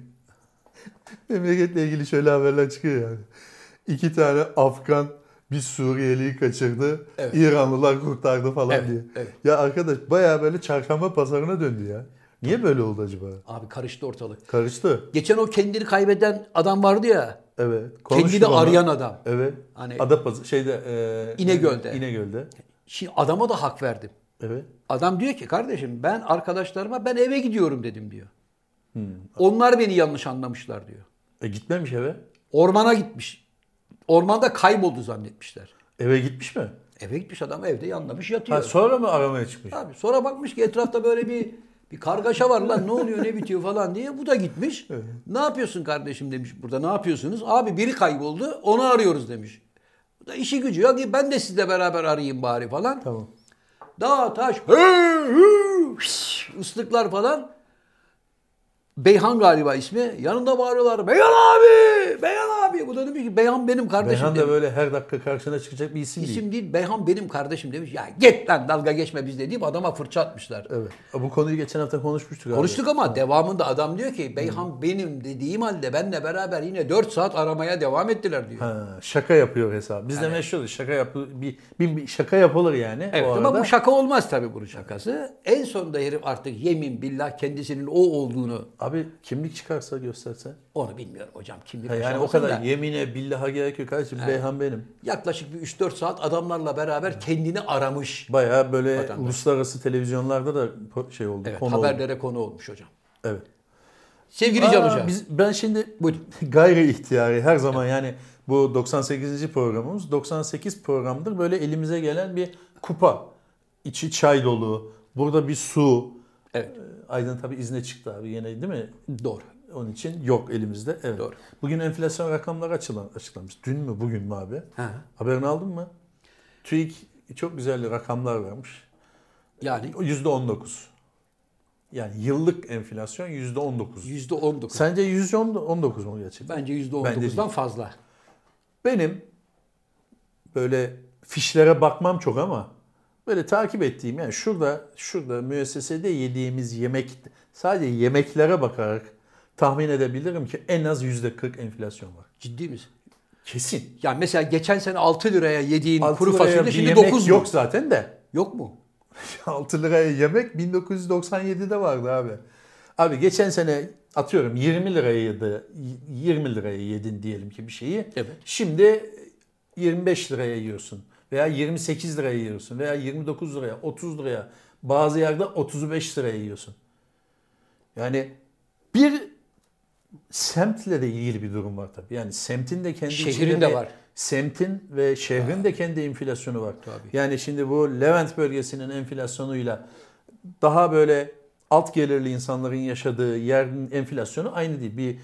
S2: memleketle ilgili şöyle haberler çıkıyor yani. İki tane Afgan bir Suriyeliyi kaçırdı.
S1: Evet.
S2: İranlılar kurtardı falan
S1: Evet,
S2: diye.
S1: evet.
S2: Ya arkadaş baya böyle çarşamba pazarına döndü ya. Niye böyle oldu acaba?
S1: Abi karıştı ortalık.
S2: Karıştı.
S1: Geçen o kendini kaybeden adam vardı ya.
S2: Evet.
S1: Kendini
S2: ona.
S1: arayan adam.
S2: Evet.
S1: Hani-
S2: Adapazarı şeyde e,
S1: İnegöl'de.
S2: İnegöl'de.
S1: Şimdi adama da hak verdim.
S2: Evet.
S1: Adam diyor ki kardeşim ben arkadaşlarıma ben eve gidiyorum dedim diyor. Onlar beni yanlış anlamışlar diyor.
S2: E gitmemiş eve.
S1: Ormana gitmiş. Ormanda kayboldu zannetmişler.
S2: Eve gitmiş mi?
S1: Eve gitmiş adam evde yanlamış yatıyor.
S2: Ha, sonra mı aramaya çıkmış?
S1: Abi sonra bakmış ki etrafta böyle bir bir kargaşa var lan ne oluyor ne bitiyor falan diye. Bu da gitmiş. Ne yapıyorsun kardeşim demiş burada ne yapıyorsunuz? Abi biri kayboldu onu arıyoruz demiş. Bu da işi gücü yok ben de sizle beraber arayayım bari falan.
S2: Tamam.
S1: Dağ taş hı, hı, ıslıklar falan. Beyhan galiba ismi. Yanında bağırıyorlar. Beyhan abi! Beyhan abi! Bu da demiş ki Beyhan benim kardeşim
S2: Beyhan
S1: demiş.
S2: da böyle her dakika karşına çıkacak bir isim, değil.
S1: İsim değil Beyhan benim kardeşim demiş. Ya git lan dalga geçme bizle deyip adama fırça atmışlar.
S2: Evet. Bu konuyu geçen hafta konuşmuştuk abi.
S1: Konuştuk ama devamında adam diyor ki Beyhan benim dediğim halde benle beraber yine 4 saat aramaya devam ettiler diyor.
S2: Ha, şaka yapıyor hesap. Bizde meşhur şaka yapı bir, bir, bir şaka yapılır yani.
S1: Evet ama bu şaka olmaz tabii bunun şakası. En sonunda herif artık yemin billah kendisinin o olduğunu
S2: Abi kimlik çıkarsa gösterse.
S1: onu bilmiyorum hocam. Kimlik
S2: Ha, yani o kadar yemine billaha gerek yok kardeşim. Beyhan benim.
S1: Yaklaşık bir 3-4 saat adamlarla beraber kendini aramış.
S2: Bayağı böyle
S1: Vatandaş.
S2: uluslararası televizyonlarda da şey oldu.
S1: Evet,
S2: konu oldu.
S1: haberlere konu olmuş hocam.
S2: Evet.
S1: Sevgili
S2: Aa,
S1: Can Hoca.
S2: Biz, ben şimdi
S1: Buyurun.
S2: gayri ihtiyari her zaman yani bu 98. programımız 98 programdır böyle elimize gelen bir kupa. İçi çay dolu. Burada bir su.
S1: Evet.
S2: Aydın tabii izne çıktı abi yine değil mi?
S1: Doğru.
S2: Onun için yok elimizde. Evet.
S1: Doğru.
S2: Bugün enflasyon rakamları açılan, açıklanmış. Dün mü bugün mü abi?
S1: Ha.
S2: Haberini aldın mı? TÜİK çok güzel rakamlar vermiş.
S1: Yani
S2: %19. Yani yıllık enflasyon %19.
S1: %19.
S2: Sence %19 mu gerçekten?
S1: Bence
S2: Bence
S1: %19'dan
S2: değil.
S1: fazla.
S2: Benim böyle fişlere bakmam çok ama böyle takip ettiğim yani şurada şurada müessesede yediğimiz yemek sadece yemeklere bakarak tahmin edebilirim ki en az %40 enflasyon var.
S1: Ciddi misin?
S2: Kesin.
S1: Yani mesela geçen sene 6 liraya yediğin
S2: 6
S1: kuru fasulye şimdi
S2: yemek
S1: 9 mu?
S2: yok zaten de.
S1: Yok mu?
S2: 6 liraya yemek 1997'de vardı abi. Abi geçen sene atıyorum 20 liraya yedi, 20 liraya yedin diyelim ki bir şeyi.
S1: Evet.
S2: Şimdi 25 liraya yiyorsun veya 28 liraya yiyorsun veya 29 liraya, 30 liraya, bazı yerde 35 liraya yiyorsun. Yani bir semtle de ilgili bir durum var tabii. Yani semtin de kendi
S1: Şehrin de var.
S2: Semtin ve şehrin de kendi enflasyonu var.
S1: Tabii.
S2: Yani şimdi bu Levent bölgesinin enflasyonuyla daha böyle alt gelirli insanların yaşadığı yerin enflasyonu aynı değil. Bir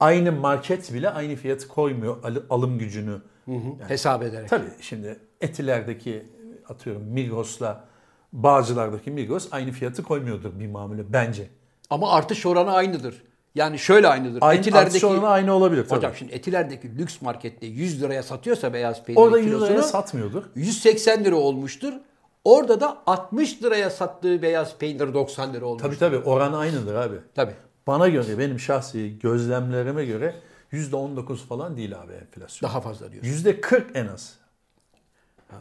S2: aynı market bile aynı fiyatı koymuyor al- alım gücünü.
S1: Hesap ederek.
S2: Tabii şimdi Etiler'deki atıyorum Migros'la Bağcılar'daki Migros aynı fiyatı koymuyordur bir mamule bence.
S1: Ama artış oranı aynıdır. Yani şöyle aynıdır.
S2: Aynı,
S1: Etiler'deki
S2: artış oranı aynı olabilir tabii.
S1: Hocam şimdi Etiler'deki lüks markette 100 liraya satıyorsa beyaz peynir
S2: Orada 100
S1: kilosunu
S2: liraya satmıyordur.
S1: 180 lira olmuştur. Orada da 60 liraya sattığı beyaz peynir 90 lira olmuş.
S2: Tabii tabii oran aynıdır abi.
S1: Tabii.
S2: Bana göre benim şahsi gözlemlerime göre %19 falan değil abi enflasyon.
S1: Daha fazla diyorsun.
S2: %40 en az.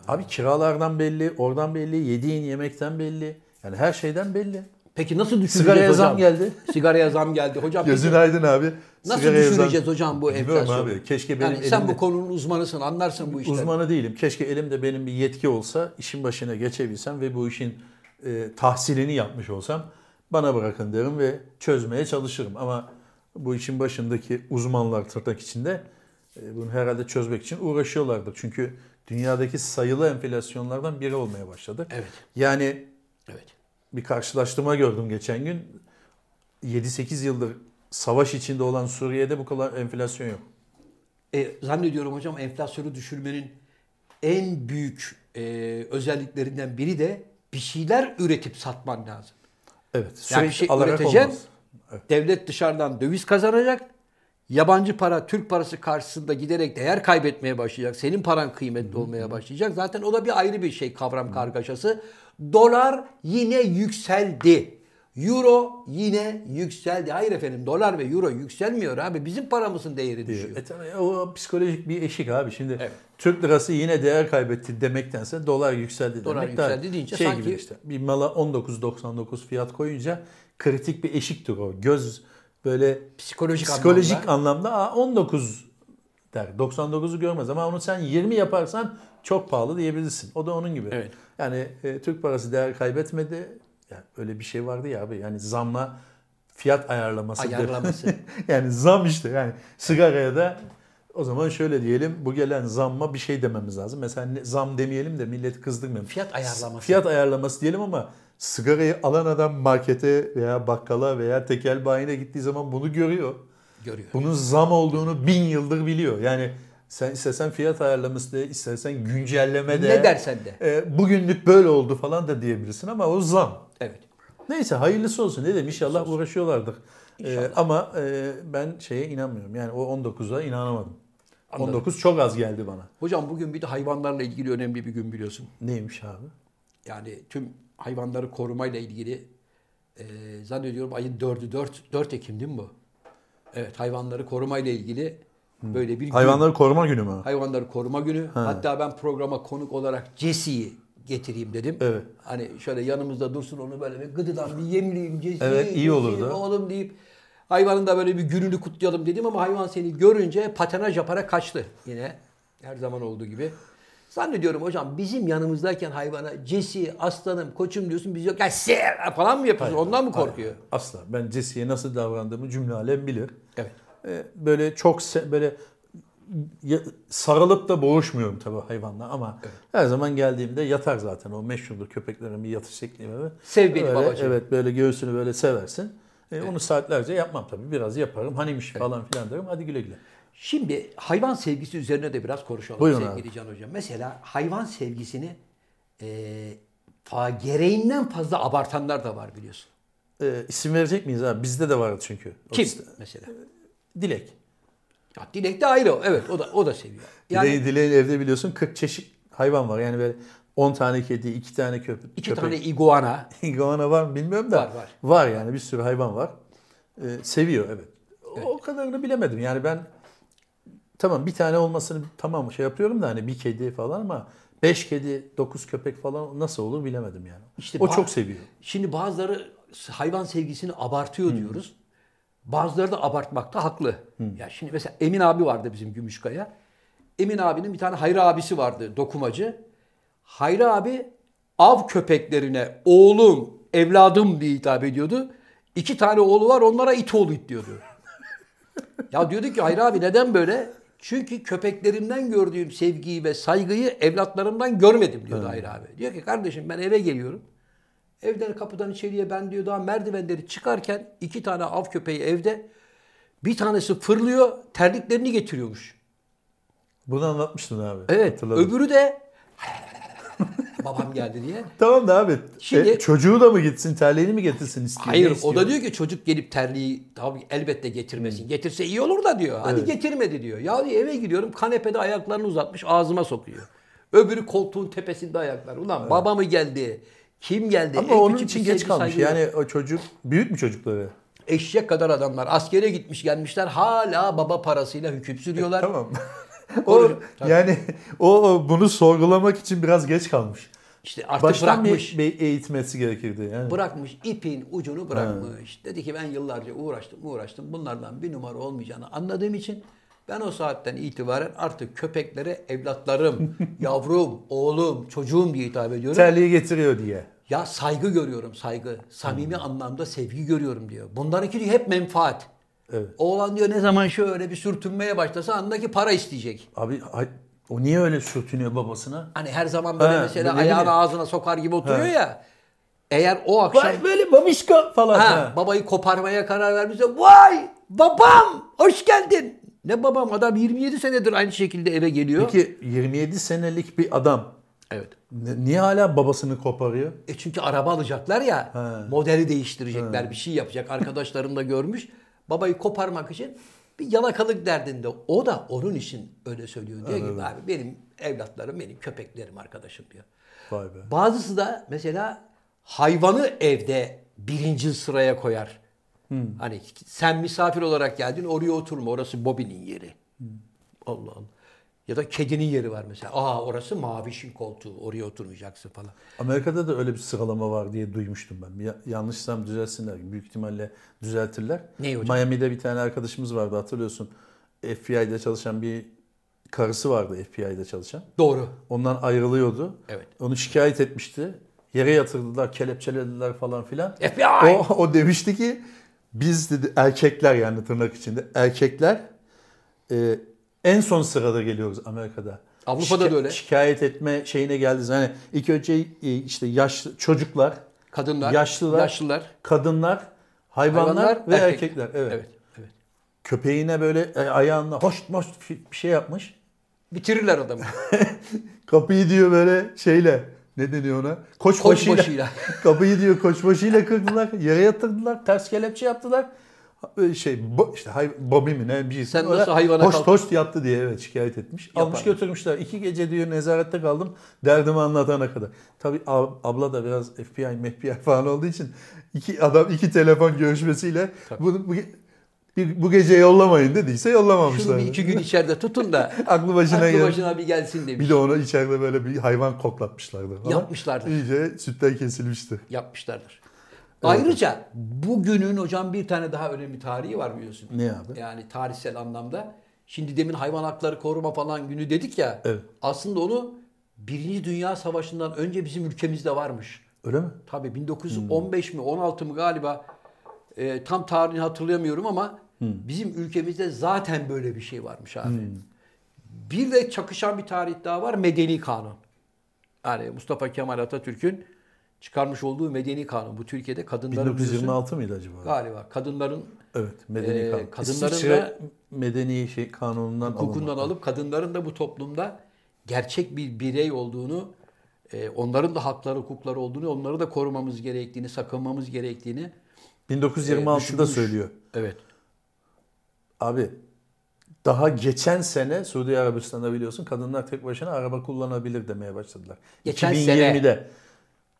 S2: Abi kiralardan belli, oradan belli, yediğin yemekten belli. Yani her şeyden belli.
S1: Peki nasıl düşüreceğiz
S2: Sigaraya
S1: hocam?
S2: zam geldi.
S1: Sigaraya zam geldi. Hocam
S2: Gözün
S1: peki
S2: aydın abi.
S1: nasıl
S2: Sigaraya
S1: düşüreceğiz
S2: zam-
S1: hocam bu enflasyonu?
S2: abi. Keşke benim
S1: yani sen
S2: elimde-
S1: bu konunun uzmanısın, anlarsın bu işleri.
S2: Uzmanı değilim. Keşke elimde benim bir yetki olsa, işin başına geçebilsem ve bu işin e, tahsilini yapmış olsam bana bırakın derim ve çözmeye çalışırım. Ama bu işin başındaki uzmanlar tırnak içinde e, bunu herhalde çözmek için uğraşıyorlardır. Çünkü dünyadaki sayılı enflasyonlardan biri olmaya başladı.
S1: Evet.
S2: Yani
S1: Evet.
S2: bir karşılaştırma gördüm geçen gün. 7-8 yıldır savaş içinde olan Suriye'de bu kadar enflasyon yok.
S1: E, zannediyorum hocam enflasyonu düşürmenin en büyük e, özelliklerinden biri de bir şeyler üretip satman lazım.
S2: Evet.
S1: Yani
S2: Sürekli
S1: bir şey
S2: alarak
S1: üreteceksin,
S2: olmaz.
S1: devlet dışarıdan döviz kazanacak, yabancı para Türk parası karşısında giderek değer kaybetmeye başlayacak, senin paran kıymetli olmaya başlayacak. Zaten o da bir ayrı bir şey kavram kargaşası. Dolar yine yükseldi. Euro yine yükseldi. Hayır efendim dolar ve euro yükselmiyor abi. Bizim paramızın değeri düşüyor.
S2: E tabii o psikolojik bir eşik abi. Şimdi
S1: Evet.
S2: Türk lirası yine değer kaybetti demektense dolar yükseldi
S1: Dolar
S2: demek daha
S1: yükseldi deyince
S2: şey
S1: sanki-
S2: gibi işte bir mala 19.99 fiyat koyunca kritik bir eşiktir o. Göz böyle
S1: Psikolojik,
S2: psikolojik
S1: anlamda.
S2: anlamda, "Aa, 19 der. 99'u görmez ama onu sen 20 yaparsan çok pahalı diyebilirsin. O da onun gibi.
S1: Evet.
S2: Yani e, Türk parası değer kaybetmedi. Yani öyle bir şey vardı ya abi. Yani zamla fiyat ayarlaması.
S1: Ayarlaması.
S2: yani zam işte. Yani sigaraya da o zaman şöyle diyelim. Bu gelen zamma bir şey dememiz lazım. Mesela zam demeyelim de milleti kızdırmayalım.
S1: Fiyat ayarlaması.
S2: Fiyat ayarlaması diyelim ama sigarayı alan adam markete veya bakkala veya tekel bayine gittiği zaman bunu görüyor.
S1: görüyor.
S2: Bunun zam olduğunu bin yıldır biliyor. Yani sen istesen fiyat ayarlaması de, istersen güncelleme de.
S1: Ne dersen de.
S2: e, bugünlük böyle oldu falan da diyebilirsin ama o zam.
S1: Evet.
S2: Neyse hayırlısı olsun. Ne dedim inşallah uğraşıyorlardır. E,
S1: İnşallah.
S2: ama e, ben şeye inanmıyorum. Yani o 19'a inanamadım.
S1: Anladım.
S2: 19 çok az geldi bana.
S1: Hocam bugün bir de hayvanlarla ilgili önemli bir gün biliyorsun.
S2: Neymiş abi?
S1: Yani tüm hayvanları korumayla ilgili e, zannediyorum ayın 4'ü 4, 4 Ekim değil mi bu? Evet hayvanları korumayla ilgili böyle bir gün.
S2: Hayvanları koruma günü mü?
S1: Hayvanları koruma günü. Hatta ben programa konuk olarak Jesse'yi getireyim dedim.
S2: Evet.
S1: Hani şöyle yanımızda dursun onu böyle bir gıdıdan bir yemleyeyim Jesse.
S2: Evet, iyi olurdu.
S1: Oğlum deyip hayvanın da böyle bir gününü kutlayalım dedim ama hayvan seni görünce patenaj yaparak kaçtı. Yine her zaman olduğu gibi. Zannediyorum hocam bizim yanımızdayken hayvana Jesse, aslanım, koçum diyorsun biz yok ya falan mı yapıyorsun? Ondan mı korkuyor?
S2: Hayır, asla. Ben Jesse'ye nasıl davrandığımı cümle alem bilir.
S1: Evet.
S2: E, böyle çok böyle sarılıp da boğuşmuyorum tabii hayvanla ama her zaman geldiğimde yatar zaten o meşhurdur köpeklerin bir yatış şekli var.
S1: Sev beni
S2: Öyle,
S1: babacığım.
S2: Evet böyle göğsünü böyle seversin. E, Onu saatlerce yapmam tabii. Biraz yaparım. Hanimiş falan filan derim. Hadi güle güle.
S1: Şimdi hayvan sevgisi üzerine de biraz konuşalım
S2: Buyurun
S1: sevgili Can Hocam. Mesela hayvan sevgisini e, gereğinden fazla abartanlar da var biliyorsun.
S2: E, isim verecek miyiz abi? Bizde de vardı çünkü.
S1: Kim mesela?
S2: Dilek.
S1: Ya Dilek de ayrı o. Evet o da o da seviyor. Yani
S2: Dileğin, dileğin evde biliyorsun 40 çeşit hayvan var. Yani böyle 10 tane kedi, 2 tane köpek.
S1: iki tane iguana.
S2: iguana var mı bilmiyorum da.
S1: Var, var.
S2: Var yani bir sürü hayvan var. Ee, seviyor evet. O, o kadarını bilemedim. Yani ben tamam bir tane olmasını tamam şey yapıyorum da hani bir kedi falan ama 5 kedi, 9 köpek falan nasıl olur bilemedim yani.
S1: İşte
S2: o
S1: ba-
S2: çok seviyor.
S1: Şimdi bazıları hayvan sevgisini abartıyor diyoruz. Bazıları da abartmakta haklı. Ya şimdi mesela Emin abi vardı bizim Gümüşkaya. Emin abinin bir tane Hayri abisi vardı dokumacı. Hayri abi av köpeklerine oğlum, evladım diye hitap ediyordu. İki tane oğlu var onlara it oğlu it diyordu. ya diyordu ki Hayri abi neden böyle? Çünkü köpeklerimden gördüğüm sevgiyi ve saygıyı evlatlarımdan görmedim diyordu Hayri abi. Diyor ki kardeşim ben eve geliyorum. Evden kapıdan içeriye ben diyor daha merdivenleri çıkarken iki tane av köpeği evde. Bir tanesi fırlıyor terliklerini getiriyormuş.
S2: Bunu anlatmıştın abi.
S1: Evet.
S2: Hatırladım.
S1: Öbürü de babam geldi diye.
S2: Tamam da abi
S1: Şimdi-
S2: e, çocuğu da mı gitsin terliğini mi getirsin istiyor?
S1: Hayır o
S2: istiyor?
S1: da diyor ki çocuk gelip terliği tabii elbette getirmesin. Getirse iyi olur da diyor. Hadi
S2: Evet.
S1: getirmedi diyor. Ya eve gidiyorum kanepede ayaklarını uzatmış ağzıma sokuyor. Öbürü koltuğun tepesinde ayaklar. Ulan baba mı geldi? Kim geldi?
S2: Ama
S1: En
S2: onun için geç kalmış.
S1: saygı.
S2: Yani o çocuk büyük mü çocukları?
S1: Eşek kadar adamlar. Askere gitmiş gelmişler. Hala baba parasıyla hüküm sürüyorlar.
S2: Tamam. o
S1: Tabii.
S2: yani o, bunu sorgulamak için biraz geç kalmış.
S1: İşte artık
S2: Baştan
S1: bırakmış.
S2: bir, bir eğitmesi gerekirdi. Yani.
S1: Bırakmış ipin ucunu bırakmış. Dedi ki ben yıllarca uğraştım uğraştım. Bunlardan bir numara olmayacağını anladığım için ben o saatten itibaren artık köpeklere evlatlarım, yavrum, oğlum, çocuğum diye hitap ediyorum.
S2: Terliği getiriyor diye.
S1: Ya saygı görüyorum saygı. Samimi anlamda sevgi görüyorum diyor. Bunlarınki diyor hep menfaat.
S2: Evet.
S1: Oğlan diyor ne zaman şöyle bir sürtünmeye başlasa andaki para isteyecek.
S2: Abi o niye öyle sürtünüyor babasına?
S1: Hani her zaman böyle
S2: Ha,
S1: mesela ayağını ağzına sokar gibi oturuyor ya. Eğer o akşam
S2: Vay böyle babişka falan.
S1: Ha,
S2: Ha.
S1: babayı koparmaya karar vermişse vay babam hoş geldin. Ne babam adam 27 senedir aynı şekilde eve geliyor.
S2: Peki 27 senelik bir adam
S1: Evet.
S2: niye hala babasını koparıyor?
S1: E çünkü araba alacaklar ya
S2: Ha.
S1: modeli değiştirecekler bir şey yapacak arkadaşlarım da görmüş. Babayı koparmak için bir yalakalık derdinde. O da onun için öyle söylüyor. Diyor ki abi benim evlatlarım benim köpeklerim arkadaşım diyor.
S2: Vay be.
S1: Bazısı da mesela hayvanı evde birinci sıraya koyar. Hani sen misafir olarak geldin oraya oturma orası Bobby'nin yeri. Allah Allah. Ya da kedinin yeri var mesela. Aa orası Maviş'in koltuğu oraya oturmayacaksın falan.
S2: Amerika'da da öyle bir sıralama var diye duymuştum ben. Ya, yanlışsam düzelsinler. Büyük ihtimalle düzeltirler.
S1: Ne hocam?
S2: Miami'de bir tane arkadaşımız vardı hatırlıyorsun. FBI'de çalışan bir karısı vardı FBI'de çalışan.
S1: Doğru.
S2: Ondan ayrılıyordu.
S1: Evet.
S2: Onu şikayet etmişti. Yere yatırdılar, kelepçelediler falan filan.
S1: FBI!
S2: O, o demişti ki biz dedi erkekler yani tırnak içinde erkekler e, en son sırada geliyoruz Amerika'da.
S1: Avrupa'da da öyle.
S2: Şikayet etme şeyine geldi. Hani ilk önce e, işte yaşlı çocuklar,
S1: Kadınlar,
S2: yaşlılar,
S1: yaşlılar,
S2: kadınlar, hayvanlar,
S1: hayvanlar,
S2: ve
S1: erkek.
S2: erkekler. Evet.
S1: Evet. evet.
S2: Köpeğine böyle e, ayağına hoş hoş bir şey yapmış.
S1: Bitirirler adamı.
S2: Kapıyı diyor böyle şeyle ne deniyor ona? Koç,
S1: Koç
S2: başıyla.
S1: başıyla.
S2: Kapıyı diyor koç başıyla kırdılar. Yere yatırdılar. Ters kelepçe yaptılar. Böyle Şey işte hay, Bobby mi ne bir şey.
S1: Sen nasıl hayvana
S2: hoş,
S1: kalk-
S2: hoş yaptı diye evet şikayet etmiş.
S1: Yapar.
S2: Almış götürmüşler. İki gece diyor nezarette kaldım. Derdimi anlatana kadar. Tabii ab- abla da biraz FBI, FBI falan olduğu için iki adam iki telefon görüşmesiyle bunu bu, bir, bu gece yollamayın dediyse yollamamışlar.
S1: Şunu bir iki gün içeride tutun da
S2: Aklı başına
S1: aklı başına bir gelsin demiş.
S2: Bir de ona içeride böyle bir hayvan koklatmışlardı falan.
S1: Yapmışlardır.
S2: İyice sütten kesilmişti.
S1: yapmışlardır. Ayrıca bugünün hocam bir tane daha önemli tarihi var biliyorsun.
S2: Ne abi?
S1: Yani tarihsel anlamda. Şimdi demin hayvan hakları koruma falan günü dedik ya.
S2: Evet.
S1: Aslında onu Birinci Dünya Savaşı'ndan önce bizim ülkemizde varmış.
S2: Öyle mi?
S1: Tabii 1915 mi 16 mı galiba e, tam tarihini hatırlayamıyorum ama bizim ülkemizde zaten böyle bir şey varmış abi. Bir de çakışan bir tarih daha var Medeni Kanun. Yani Mustafa Kemal Atatürk'ün çıkarmış olduğu Medeni Kanun. Bu Türkiye'de kadınların biliyorsun,
S2: 1926 mıydı acaba?
S1: galiba kadınların
S2: Evet, medeni
S1: Ee,
S2: kanun.
S1: kadınların
S2: İsviçre
S1: da-
S2: medeni şey kanunundan
S1: hukukundan
S2: alınma.
S1: alıp kadınların da bu toplumda gerçek bir birey olduğunu, e, onların da hakları, hukukları olduğunu, onları da korumamız gerektiğini, sakınmamız gerektiğini
S2: 1926'da
S1: e, düşünmüş.
S2: söylüyor.
S1: Evet.
S2: Abi daha geçen sene Suudi Arabistan'da biliyorsun kadınlar tek başına araba kullanabilir demeye başladılar.
S1: Geçen
S2: 2020'de.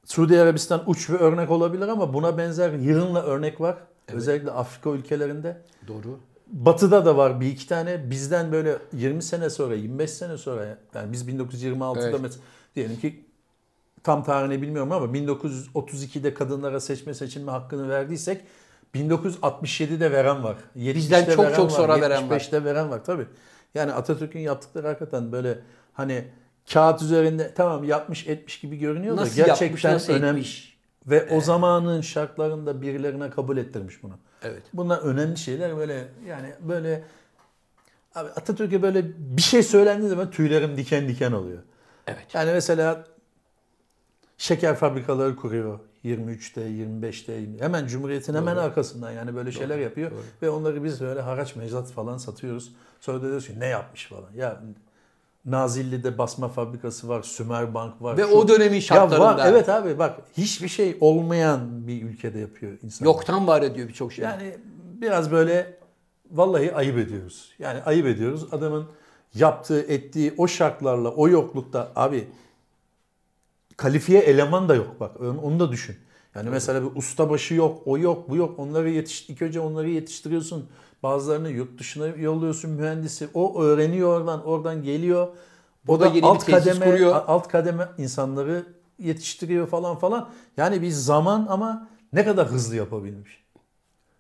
S2: Suudi Arabistan uç bir örnek olabilir ama buna benzer yığınla örnek var. Özellikle Afrika ülkelerinde.
S1: Doğru.
S2: Batı'da da var bir iki tane. Bizden böyle 20 sene sonra, 25 sene sonra yani biz 1926'da
S1: Evet.
S2: mesela diyelim ki tam tarihini bilmiyorum ama 1932'de kadınlara seçme seçilme hakkını verdiysek 1967'de veren var. 70'te
S1: Bizden çok
S2: veren
S1: çok
S2: var,
S1: sonra veren var.
S2: 75'te veren var tabii. Yani Atatürk'ün yaptıkları hakikaten böyle hani kağıt üzerinde tamam yapmış etmiş gibi görünüyor
S1: Nasıl
S2: da gerçekten
S1: yapmış, nasıl
S2: önemli.
S1: etmiş?
S2: Ve o zamanın şartlarında birilerine kabul ettirmiş bunu.
S1: Evet.
S2: Bunlar önemli şeyler böyle yani böyle abi Atatürk'e böyle bir şey söylendiği zaman tüylerim diken diken oluyor.
S1: Evet.
S2: Yani mesela şeker fabrikaları kuruyor 23'te 25'te 20. hemen Cumhuriyet'in hemen arkasından yani böyle şeyler yapıyor ve onları biz böyle haraç meclat falan satıyoruz. Sonra da diyoruz ki ne yapmış falan. Ya Nazilli'de basma fabrikası var, Sümerbank var.
S1: Ve
S2: şu-
S1: o dönemin
S2: Ya
S1: şartlarında.
S2: var, evet abi bak hiçbir şey olmayan bir ülkede yapıyor insan.
S1: Yoktan var ediyor birçok şey.
S2: Yani biraz böyle vallahi ayıp ediyoruz. Yani ayıp ediyoruz. Adamın yaptığı, ettiği o şartlarla, o yoklukta abi kalifiye eleman da yok bak. Onu onu da düşün. Yani mesela bir ustabaşı yok, o yok, bu yok. Onları yetiş ilk önce onları yetiştiriyorsun. Bazılarını yurt dışına yolluyorsun mühendisi. O öğreniyor oradan, oradan geliyor. O
S1: Burada
S2: da
S1: bir
S2: alt kademe
S1: kuruyor.
S2: alt kademe insanları yetiştiriyor falan falan. Yani bir zaman ama ne kadar hızlı yapabilmiş.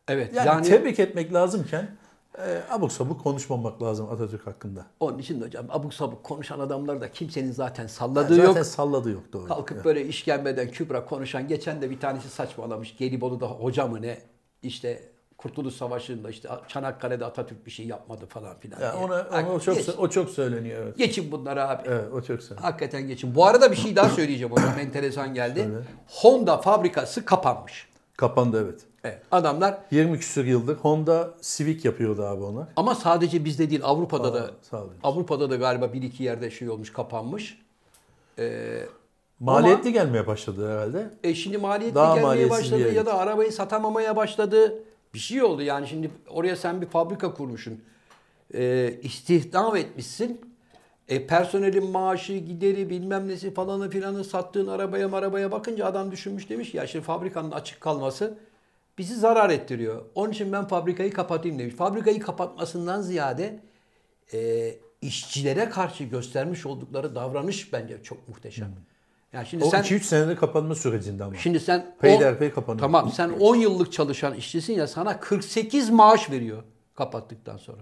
S1: evet.
S2: Yani,
S1: Yani,
S2: tebrik etmek lazımken e, abuk sabuk konuşmamak lazım Atatürk hakkında.
S1: onun için de hocam abuk sabuk konuşan adamlar da kimsenin zaten
S2: Yani
S1: salladığı
S2: zaten
S1: yok.
S2: salladı yok doğru.
S1: Kalkıp böyle işkembeden kübra konuşan geçen de bir tanesi saçmalamış. Gelibolu'da hoca mı ne işte Kurtuluş Savaşı'nda işte Çanakkale'de Atatürk bir şey yapmadı falan filan.
S2: Yani ona, ona o çok
S1: geç-
S2: o çok söyleniyor evet.
S1: geçin bunları abi.
S2: Evet o çok söyleniyor.
S1: Hakikaten geçin. Bu arada bir şey daha söyleyeceğim hocam. Enteresan geldi.
S2: Söyle.
S1: Honda fabrikası kapanmış.
S2: Kapandı evet.
S1: Evet. Adamlar
S2: 20 küsur yıldır Honda Civic yapıyordu abi onlar.
S1: ama sadece bizde değil Avrupa'da da
S2: sağ olun.
S1: Avrupa'da da galiba bir iki yerde şey olmuş kapanmış. Ee,
S2: Maliyetli gelmeye başladı herhalde.
S1: E şimdi maliyetli
S2: Daha
S1: gelmeye başladı ya da arabayı satamamaya başladı. Bir şey oldu yani şimdi oraya sen bir fabrika kurmuşsun. E, istihdam etmişsin. E, personelin maaşı, gideri, bilmem nesi falanı filanı sattığın arabaya arabaya bakınca adam düşünmüş demiş ki ya şimdi fabrikanın açık kalması bizi zarar ettiriyor. Onun için ben fabrikayı kapatayım demiş. Fabrikayı kapatmasından ziyade e, işçilere karşı göstermiş oldukları davranış bence çok muhteşem. Yani şimdi
S2: O
S1: sen
S2: 2-3 senede kapanma sürecinde ama.
S1: Şimdi sen
S2: Peyderpey kapanıyor.
S1: Tamam sen 10 yıllık çalışan işçisin ya sana 48 maaş veriyor kapattıktan sonra.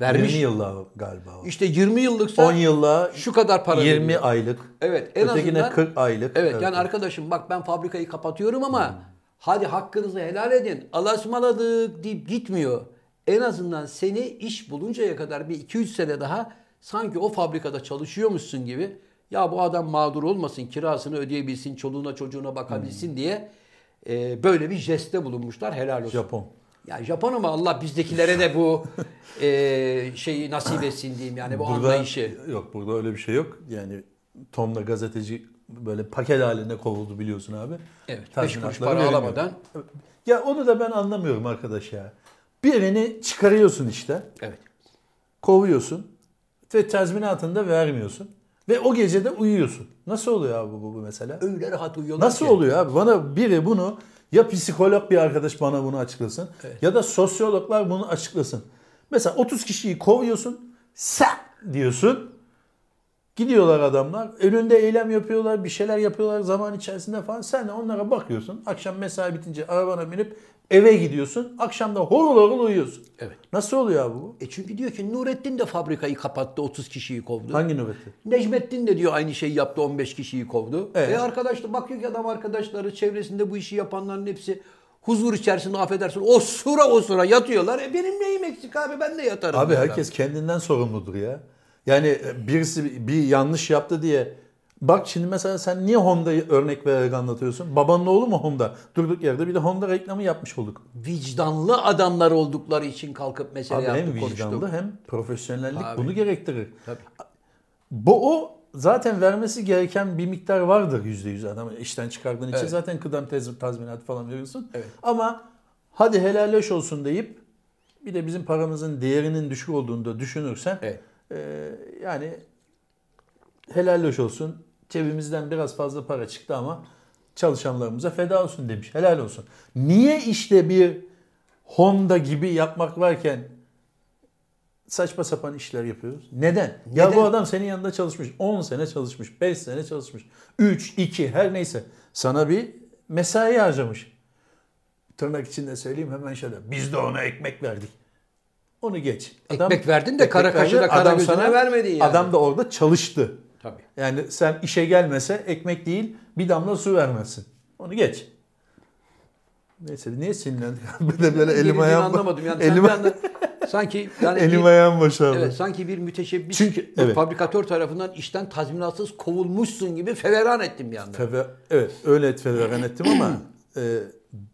S1: Vermiş.
S2: 20 yıllığa galiba o.
S1: İşte 20 yıllıksa
S2: 10 yılla
S1: şu kadar para
S2: 20
S1: veriyor.
S2: aylık.
S1: Evet en
S2: Ötekine
S1: azından
S2: 40 aylık.
S1: Evet, yani arkadaşım bak ben fabrikayı kapatıyorum ama hadi hakkınızı helal edin. Alaşmaladık deyip gitmiyor. En azından seni iş buluncaya kadar bir 2-3 sene daha sanki o fabrikada çalışıyormuşsun gibi ya bu adam mağdur olmasın, kirasını ödeyebilsin, çoluğuna çocuğuna bakabilsin diye e, böyle bir jeste bulunmuşlar. Helal olsun.
S2: Japon.
S1: Ya Japon ama Allah bizdekilere de bu e, şeyi nasip etsin diyeyim yani bu anlayışı.
S2: Yok burada öyle bir şey yok. Yani Tom'la gazeteci böyle paket halinde kovuldu biliyorsun abi.
S1: Evet. 5
S2: Tazminatları
S1: kuruş para
S2: verilmiyor.
S1: alamadan.
S2: Ya onu da ben anlamıyorum arkadaş ya. Birini çıkarıyorsun işte.
S1: Evet.
S2: Kovuyorsun. Ve tazminatını da vermiyorsun. Ve o gece de uyuyorsun. Nasıl oluyor abi bu, bu mesela?
S1: Öyle rahat uyuyorlar
S2: Nasıl
S1: ki.
S2: oluyor abi? Bana biri bunu ya psikolog bir arkadaş bana bunu açıklasın ya da sosyologlar bunu açıklasın. Mesela 30 kişiyi kovuyorsun. Sen diyorsun. Gidiyorlar adamlar. Önünde eylem yapıyorlar, bir şeyler yapıyorlar zaman içerisinde falan. Sen de onlara bakıyorsun. Akşam mesai bitince arabana binip eve gidiyorsun. Akşam da horul horul uyuyorsun.
S1: Evet.
S2: Nasıl oluyor abi bu?
S1: E çünkü diyor ki Nurettin de fabrikayı kapattı 30 kişiyi kovdu.
S2: Hangi nöbeti?
S1: Necmettin de diyor aynı şeyi yaptı 15 kişiyi kovdu.
S2: Evet.
S1: E arkadaş da bakıyor ki adam arkadaşları çevresinde bu işi yapanların hepsi huzur içerisinde affedersin o sıra o sıra yatıyorlar. E benim neyim eksik abi ben de yatarım.
S2: Abi herkes kendinden sorumludur ya. Yani birisi bir yanlış yaptı diye Bak şimdi mesela sen niye Honda'yı örnek vererek anlatıyorsun? Babanın oğlu mu Honda? Durduk yerde bir de Honda reklamı yapmış olduk.
S1: Vicdanlı adamlar oldukları için kalkıp mesele
S2: Abi hem
S1: yaptık
S2: vicdanlı
S1: konuştuk.
S2: hem profesyonellik
S1: Abi.
S2: bunu gerektirir.
S1: Tabii.
S2: Bu o zaten vermesi gereken bir miktar vardır yüzde yüz adamı işten çıkardığın için
S1: Evet.
S2: zaten kıdem tazminatı falan veriyorsun.
S1: Evet.
S2: Ama hadi helalleş olsun deyip bir de bizim paramızın değerinin düşük olduğunu da düşünürsen
S1: Evet.
S2: E, yani helalleş olsun cebimizden biraz fazla para çıktı ama çalışanlarımıza feda olsun demiş. Helal olsun. Niye işte bir Honda gibi yapmak varken saçma sapan işler yapıyoruz? Neden? Ya
S1: Neden?
S2: bu adam senin yanında çalışmış. 10 sene çalışmış. 5 sene çalışmış. 3, 2 her neyse. Sana bir mesai harcamış. Tırnak içinde söyleyeyim hemen şöyle. Biz de ona ekmek verdik. Onu geç.
S1: Ekmek verdin de kara kaşına, kara
S2: adam sana-
S1: vermedin yani.
S2: Adam da orada çalıştı.
S1: Tabii.
S2: Yani sen işe gelmese ekmek değil bir damla su vermezsin. Onu geç. Neyse niye sinirlendik? Bir de böyle elim ayağım
S1: anlamadım yani.
S2: Elim,
S1: anda sanki yani
S2: elim
S1: bir-
S2: ayağım boşaldı.
S1: Evet, sanki bir müteşebbis
S2: Çünkü- evet.
S1: fabrikatör tarafından işten tazminatsız kovulmuşsun gibi feveran ettim bir anda.
S2: Feve- evet öyle etfeleren ettim ama e,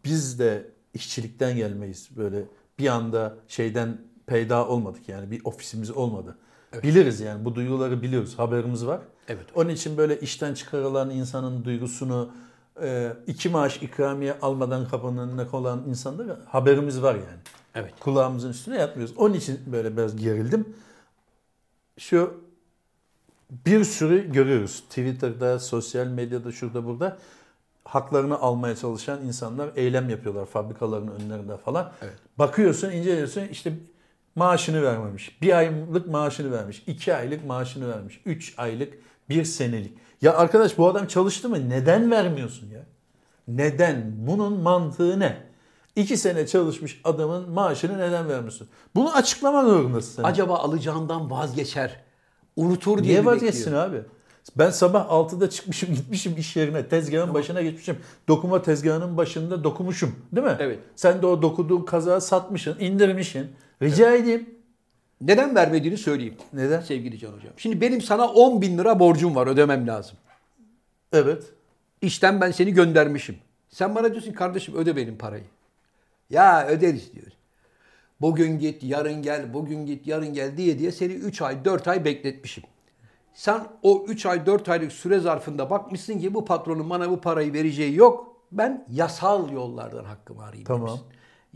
S2: biz de işçilikten gelmeyiz. Böyle bir anda şeyden peyda olmadık yani bir ofisimiz olmadı. Biliriz yani bu duyguları biliyoruz. Haberimiz var.
S1: Evet.
S2: Onun için böyle işten çıkarılan insanın duygusunu e, iki maaş ikramiye almadan kapının önüne kolan insanlara haberimiz var yani.
S1: Evet.
S2: Kulağımızın üstüne yatmıyoruz. Onun için böyle biraz gerildim. Şu bir sürü görüyoruz. Twitter'da, sosyal medyada, şurada burada haklarını almaya çalışan insanlar eylem yapıyorlar fabrikaların önlerinde falan.
S1: Evet.
S2: Bakıyorsun, inceliyorsun işte maaşını vermemiş. Bir aylık maaşını vermiş. iki aylık maaşını vermiş. Üç aylık, bir senelik. Ya arkadaş bu adam çalıştı mı? Neden vermiyorsun ya? Neden? Bunun mantığı ne? İki sene çalışmış adamın maaşını neden vermiyorsun? Bunu açıklaman zorundasın. sen.
S1: Acaba alacağından vazgeçer, unutur diye
S2: Niye vazgeçsin
S1: bekliyor?
S2: abi? Ben sabah 6'da çıkmışım gitmişim iş yerine tezgahın başına geçmişim. Dokuma tezgahının başında dokumuşum değil mi?
S1: Evet.
S2: Sen de o dokuduğun kazağı satmışsın, indirmişsin. Rica edeyim.
S1: Neden vermediğini söyleyeyim.
S2: Neden?
S1: Sevgili Can Hocam. Şimdi benim sana 10 bin lira borcum var ödemem lazım.
S2: Evet.
S1: İşten ben seni göndermişim. Sen bana diyorsun kardeşim öde benim parayı. Ya öderiz diyor. Bugün git, yarın gel, bugün git, yarın gel diye diye seni 3 ay, 4 ay bekletmişim. Sen o 3 ay, 4 aylık süre zarfında bakmışsın ki bu patronun bana bu parayı vereceği yok. Ben yasal yollardan hakkımı arayayım
S2: Tamam.
S1: demişsin.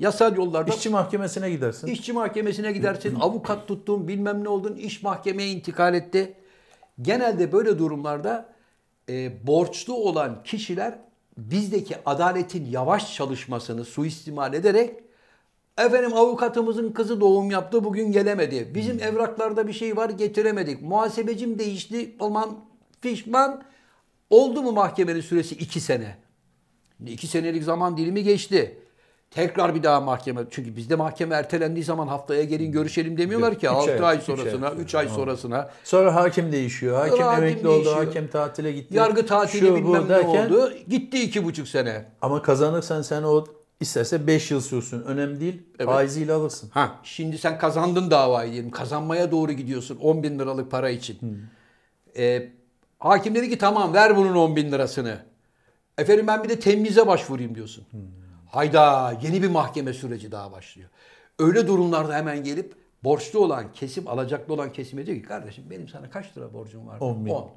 S1: Yasal yollardan
S2: İşçi mahkemesine gidersin.
S1: İşçi mahkemesine gidersin, avukat tuttun, bilmem ne oldun, iş mahkemeye intikal etti. Genelde böyle durumlarda e, borçlu olan kişiler bizdeki adaletin yavaş çalışmasını suistimal ederek efendim avukatımızın kızı doğum yaptı bugün gelemedi. Bizim evraklarda bir şey var getiremedik. Muhasebecim değişti aman fişman. Oldu mu mahkemenin süresi iki sene? İki senelik zaman dilimi geçti. Tekrar bir daha mahkeme. Çünkü bizde mahkeme ertelendiği zaman haftaya gelin görüşelim demiyorlar ki.
S2: Üç
S1: 6
S2: ay,
S1: ay, sonrasına,
S2: ay.
S1: 3 ay sonrasına.
S2: Sonra hakim değişiyor. Hakim
S1: Hakim
S2: emekli oldu,
S1: değişiyor.
S2: hakem tatile gitti.
S1: Yargı tatili
S2: Şu,
S1: bilmem ne
S2: derken-
S1: oldu. Gitti iki buçuk sene.
S2: Ama kazanırsan sen o isterse 5 yıl sürsün. Önemli değil.
S1: Evet.
S2: Faiziyle alırsın.
S1: Ha, şimdi sen kazandın davayı diyelim. Kazanmaya doğru gidiyorsun 10 bin liralık para için. Ee, hakim dedi ki tamam ver bunun 10 bin lirasını. Efendim ben bir de temize başvurayım diyorsun. Hayda yeni bir mahkeme süreci daha başlıyor. Öyle durumlarda hemen gelip borçlu olan kesim, alacaklı olan kesime diyor ki kardeşim benim sana kaç lira borcum var?
S2: 10 bin.
S1: 10.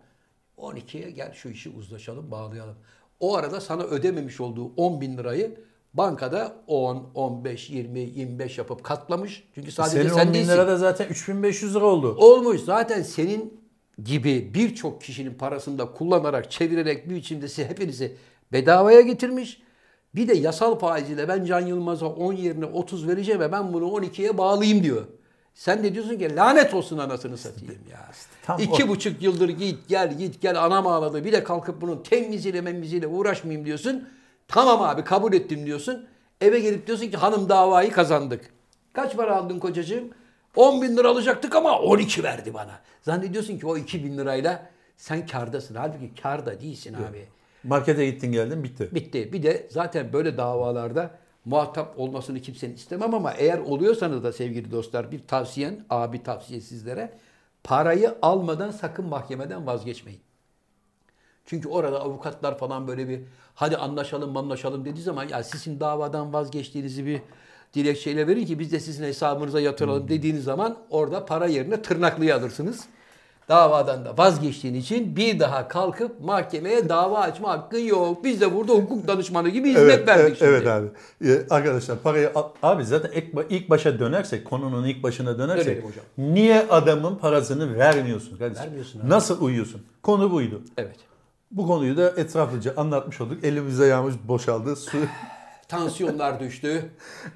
S1: 12'ye gel şu işi uzlaşalım, bağlayalım. O arada sana ödememiş olduğu 10 bin lirayı bankada 10, 15, 20, 25 yapıp katlamış. Çünkü sadece
S2: Senin
S1: sen
S2: 10 bin
S1: değilsin.
S2: lira da zaten 3500 lira oldu.
S1: Olmuş. Zaten senin gibi birçok kişinin parasını da kullanarak, çevirerek bir biçimde hepinizi bedavaya getirmiş. Bir de yasal faiziyle ben Can Yılmaz'a 10 yerine 30 vereceğim ve ben bunu 12'ye bağlayayım diyor. Sen de diyorsun ki lanet olsun anasını satayım ya.
S2: tam
S1: İki
S2: o.
S1: buçuk yıldır git gel git gel anam ağladı. Bir de kalkıp bunun temiziyle memiziyle uğraşmayayım diyorsun. Tamam abi kabul ettim diyorsun. Eve gelip diyorsun ki hanım davayı kazandık. Kaç para aldın kocacığım? 10 bin lira alacaktık ama 12 verdi bana. Zannediyorsun ki o 2 bin lirayla sen kardasın. Halbuki karda değilsin abi.
S2: Markete gittin geldin bitti.
S1: Bitti. Bir de zaten böyle davalarda muhatap olmasını kimsenin istemem ama eğer oluyorsanız da sevgili dostlar bir tavsiyen, abi tavsiye sizlere parayı almadan sakın mahkemeden vazgeçmeyin. Çünkü orada avukatlar falan böyle bir hadi anlaşalım anlaşalım dediği zaman ya sizin davadan vazgeçtiğinizi bir dilekçeyle verin ki biz de sizin hesabınıza yatıralım dediğiniz zaman orada para yerine tırnaklıyı alırsınız. Davadan da vazgeçtiğin için bir daha kalkıp mahkemeye dava açma hakkın yok. Biz de burada hukuk danışmanı gibi hizmet verdik şimdi.
S2: evet abi. Ee, arkadaşlar parayı abi zaten ilk, ilk başa dönersek konunun ilk başına dönersek
S1: Dönelim hocam.
S2: niye adamın parasını vermiyorsun kardeşim?
S1: Vermiyorsun abi.
S2: Nasıl uyuyorsun? Konu buydu.
S1: Evet.
S2: Bu konuyu da etraflıca anlatmış olduk. Elimize yağmış boşaldı. Su
S1: Tansiyonlar düştü.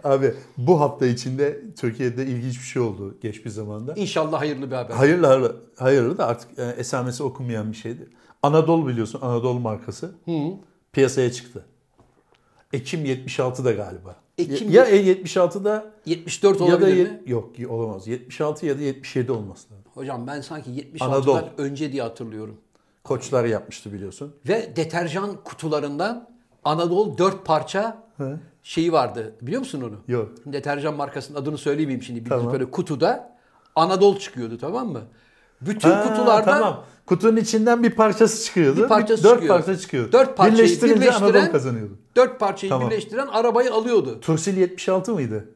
S2: Abi bu hafta içinde Türkiye'de ilginç bir şey oldu geç bir zamanda.
S1: İnşallah hayırlı bir haber.
S2: Hayırlı hayırlı, hayırlı da artık e, esamesi okunmayan bir şeydi. Anadolu biliyorsun Anadolu markası piyasaya çıktı. Ekim 76'da galiba.
S1: Ekim
S2: ya, ya 76'da
S1: 74
S2: ya da
S1: olabilir mi?
S2: yok olamaz. 76 ya da 77 olması lazım.
S1: Hocam ben sanki 76'dan
S2: Anadolu.
S1: önce diye hatırlıyorum.
S2: Koçlar yapmıştı biliyorsun.
S1: Ve deterjan kutularından Anadolu 4 parça şeyi vardı. Biliyor musun onu?
S2: Yok.
S1: Deterjan markasının adını söylemeyeyim şimdi. Bir
S2: Tamam.
S1: böyle kutuda Anadolu çıkıyordu tamam mı? Bütün
S2: Ha,
S1: kutulardan
S2: tamam. Kutunun içinden bir parçası çıkıyordu.
S1: bir parçası
S2: dört
S1: çıkıyor.
S2: parça çıkıyordu.
S1: Dört parçayı
S2: Birleştirince
S1: birleştiren,
S2: Anadolu kazanıyordu.
S1: Dört parçayı
S2: Tamam.
S1: birleştiren arabayı alıyordu.
S2: Tursil 76 mıydı?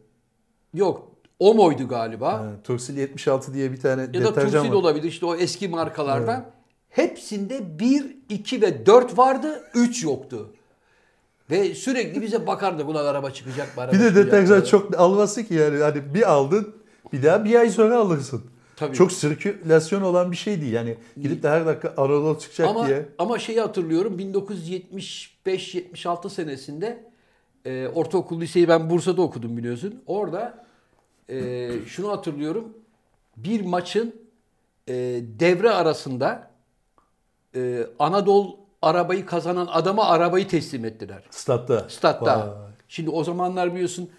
S1: Yok O muydu galiba?
S2: Ha, Tursil 76 diye bir tane
S1: ya da
S2: deterjan
S1: Tursil
S2: var.
S1: olabilir işte o eski markalardan. Hepsinde 1, 2 ve 4 vardı, 3 yoktu. Ve sürekli bize bakardı ulan araba çıkacak mı? araba
S2: Bir de deterjan
S1: mı?"
S2: çok alması ki yani hani bir aldın bir daha bir ay sonra alırsın.
S1: Tabii.
S2: Çok sirkülasyon olan bir şey değil. Yani gidip de her dakika Anadolu çıkacak
S1: ama,
S2: diye.
S1: Ama şeyi hatırlıyorum 1975-76 senesinde e, ortaokul liseyi ben Bursa'da okudum biliyorsun. Orada e, şunu hatırlıyorum. Bir maçın e, devre arasında e, Anadolu arabayı kazanan adama arabayı teslim ettiler.
S2: Statta.
S1: Statta.
S2: Vay.
S1: Şimdi o zamanlar biliyorsun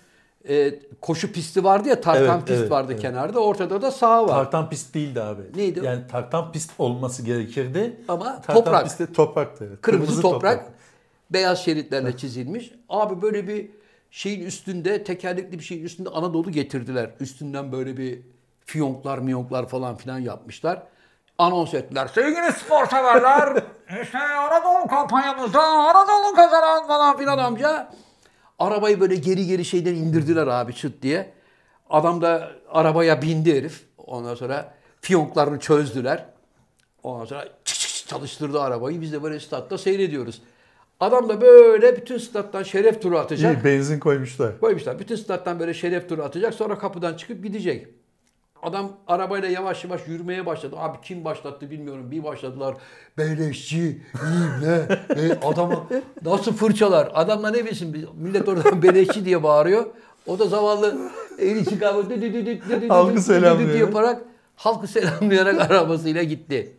S1: e, koşu pisti vardı ya tartan
S2: Evet,
S1: pist
S2: evet,
S1: vardı
S2: evet.
S1: kenarda. Ortada da saha var.
S2: Tartan pist değildi abi.
S1: Neydi o?
S2: Yani tartan pist olması gerekirdi.
S1: Ama
S2: tartan
S1: toprak.
S2: Pist de topraktı. evet.
S1: Kırmızı, toprak, beyaz şeritlerle çizilmiş. Abi böyle bir şeyin üstünde, tekerlekli bir şeyin üstünde Anadolu getirdiler. Üstünden böyle bir fiyonklar, miyonklar falan filan yapmışlar. Anons ettiler. Sevgili spor severler, işte Anadolu kampanyamızda Anadolu kazanan falan filan amca. Arabayı böyle geri geri şeyden indirdiler abi çıt diye. Adam da arabaya bindi herif. Ondan sonra fiyonklarını çözdüler. Ondan sonra çık çık çık çalıştırdı arabayı. Biz de böyle statta seyrediyoruz. Adam da böyle bütün stat'tan şeref turu atacak.
S2: İyi, benzin koymuşlar.
S1: Koymuşlar. Bütün stat'tan böyle şeref turu atacak. Sonra kapıdan çıkıp gidecek. Adam arabayla yavaş yavaş yürümeye başladı. Abi kim başlattı bilmiyorum. Bir başladılar. Beleşçi, ne? E, adamı nasıl fırçalar? Adam da ne bilsin millet oradan beleşçi diye bağırıyor. O da zavallı eli çıkarmış. dü dü dü dü dü
S2: Halkı selamlıyor.
S1: yaparak halkı selamlayarak arabasıyla gitti.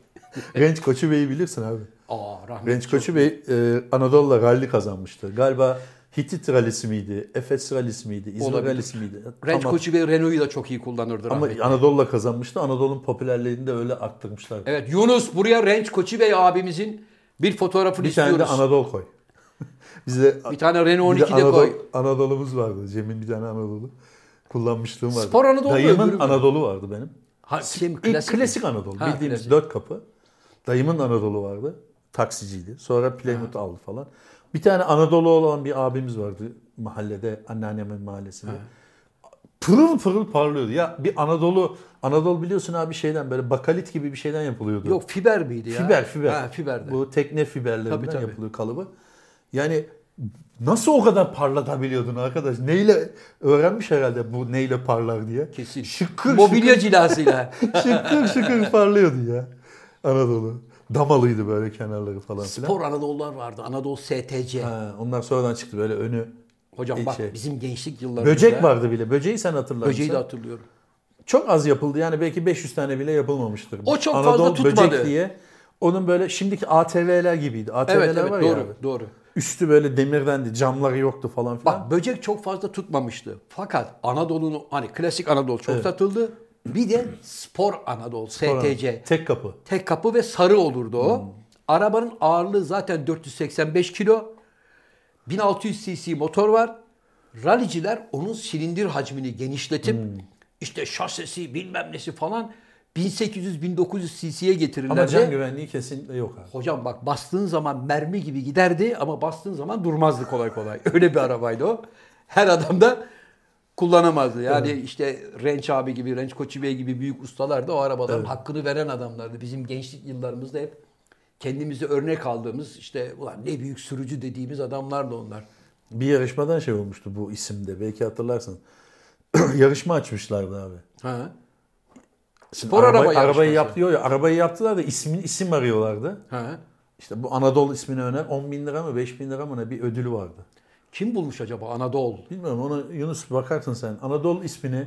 S2: Renç Koçu Bey'i bilirsin abi.
S1: Aa rahmetli.
S2: Koçu Bey e, Anadolu'la rally kazanmıştı. Galiba Hitit rallisi miydi? Efes rallisi miydi? İzmir
S1: Olabilir.
S2: rallisi miydi?
S1: Renç
S2: Tam-
S1: Koçu Bey Renault'u da çok iyi kullanırdı
S2: Ama
S1: rahmetli.
S2: Anadolu'la kazanmıştı. Anadolu'nun popülerliğini de öyle arttırmışlar.
S1: Evet Yunus buraya Renç Koçu Bey abimizin bir fotoğrafını
S2: bir tane
S1: istiyoruz.
S2: de Anadolu koy. Bize
S1: Bir tane Renault
S2: bir de
S1: 12 de
S2: Anadolu,
S1: koy.
S2: Anadolu'muz vardı. Cem'in bir tane Anadolu. Kullanmışlığım vardı.
S1: Spor Anadolu öbürü
S2: Dayımın? Anadolu vardı benim.
S1: Ha, şey klasik,
S2: klasik? Anadolu.
S1: Ha,
S2: Bildiğimiz
S1: klasik.
S2: dört kapı. Dayımın Anadolu vardı. Taksiciydi. Sonra Plymouth aldı falan. Bir tane Anadolu olan bir abimiz vardı mahallede. Anneannemin mahallesinde. Pırıl pırıl parlıyordu. Ya bir Anadolu, Anadolu biliyorsun abi şeyden böyle bakalit gibi bir şeyden yapılıyordu.
S1: Yok fiber miydi ya?
S2: Fiber, fiber.
S1: Ha, fiberdi.
S2: Bu tekne fiberlerinden
S1: Tabii, tabii.
S2: yapılıyor kalıbı. Yani nasıl o kadar parlatabiliyordun arkadaş? Neyle öğrenmiş herhalde bu neyle parlar diye.
S1: Kesin.
S2: Şıkır
S1: Mobilya cilasıyla.
S2: şıkır şıkır parlıyordu ya Anadolu. Damalıydı böyle kenarları falan filan.
S1: Spor Anadolu'lar vardı. Anadolu STC.
S2: Ha, onlar sonradan çıktı böyle önü.
S1: Hocam
S2: İlk
S1: bak
S2: şey.
S1: bizim gençlik yıllarımızda.
S2: Böcek vardı bile. Böceği sen hatırlar
S1: Böceği de hatırlıyorum.
S2: Çok az yapıldı yani belki 500 tane bile yapılmamıştır.
S1: O çok
S2: Anadolu
S1: fazla tutmadı.
S2: Böcek diye. Onun böyle şimdiki ATV'ler gibiydi. ATV'ler
S1: Evet evet
S2: var
S1: doğru
S2: ya abi.
S1: doğru.
S2: Üstü böyle demirdendi, camları yoktu falan filan.
S1: Bak böcek çok fazla tutmamıştı. Fakat Anadolu'nun hani klasik Anadolu çok
S2: Evet.
S1: satıldı. Bir de spor Anadolu STC.
S2: Tek kapı.
S1: Tek kapı ve sarı olurdu o.
S2: Hmm.
S1: Arabanın ağırlığı zaten 485 kilo. 1600 cc motor var. Rallyciler onun silindir hacmini genişletip
S2: Hmm.
S1: işte şasisi bilmem nesi falan 1800-1900 cc'ye getirirlerdi.
S2: Ama can güvenliği kesinlikle yok abi.
S1: Hocam bak bastığın zaman mermi gibi giderdi ama bastığın zaman durmazdı kolay kolay. Öyle bir arabaydı o. Her adam da kullanamazdı. Yani işte Renç abi gibi, Renç Koçu Bey gibi büyük ustalar da o arabaların hakkını veren adamlardı. Bizim gençlik yıllarımızda hep kendimize örnek aldığımız işte ulan ne büyük sürücü dediğimiz adamlardı onlar.
S2: Bir yarışmadan şey olmuştu bu isimde. Belki hatırlarsın. Yarışma açmışlardı abi.
S1: Ha.
S2: Şimdi
S1: Spor araba
S2: arabayı
S1: yarışması.
S2: yapıyor ya. Arabayı yaptılar da ismin isim arıyorlardı.
S1: Ha.
S2: İşte bu Anadolu ismini öner 10 bin lira mı 5 bin lira mı ne bir ödülü vardı.
S1: Kim bulmuş acaba Anadolu?
S2: Bilmiyorum onu Yunus bakarsın sen. Anadolu ismini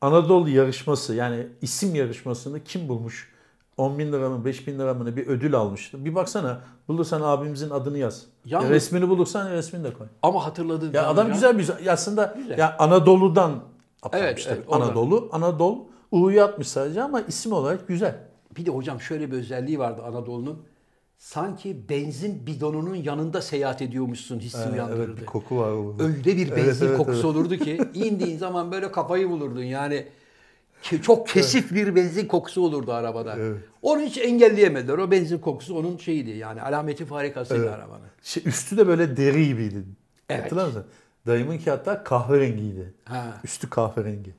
S2: Anadolu yarışması yani isim yarışmasını kim bulmuş? 10 bin lira mı 5 bin lira mı bir ödül almıştı. Bir baksana bulursan abimizin adını yaz.
S1: Yalnız-
S2: Ya resmini bulursan resmini de koy.
S1: Ama hatırladığım
S2: Ya adam
S1: ya-
S2: güzel bir aslında
S1: Güzel.
S2: ya Anadolu'dan
S1: Evet,
S2: tabii.
S1: evet, oradan.
S2: Anadolu, Anadolu U'yu atmış sadece ama isim olarak güzel.
S1: Bir de hocam şöyle bir özelliği vardı Anadolu'nun. Sanki benzin bidonunun yanında seyahat ediyormuşsun hissi
S2: Ee,
S1: uyandırırdı.
S2: evet bir koku var orada.
S1: Öyle bir
S2: Evet,
S1: benzin
S2: evet,
S1: kokusu
S2: evet.
S1: olurdu ki indiğin zaman böyle kafayı bulurdun. Yani çok kesif bir benzin kokusu olurdu arabada.
S2: Evet.
S1: Onu hiç engelleyemediler. O benzin kokusu onun şeyiydi yani alameti farikasıydı
S2: Evet.
S1: arabanın.
S2: Şey, üstü de böyle deri gibiydi.
S1: Evet.
S2: Hatırlar mısın? Dayımınki hatta kahverengiydi.
S1: Ha.
S2: Üstü kahverengi.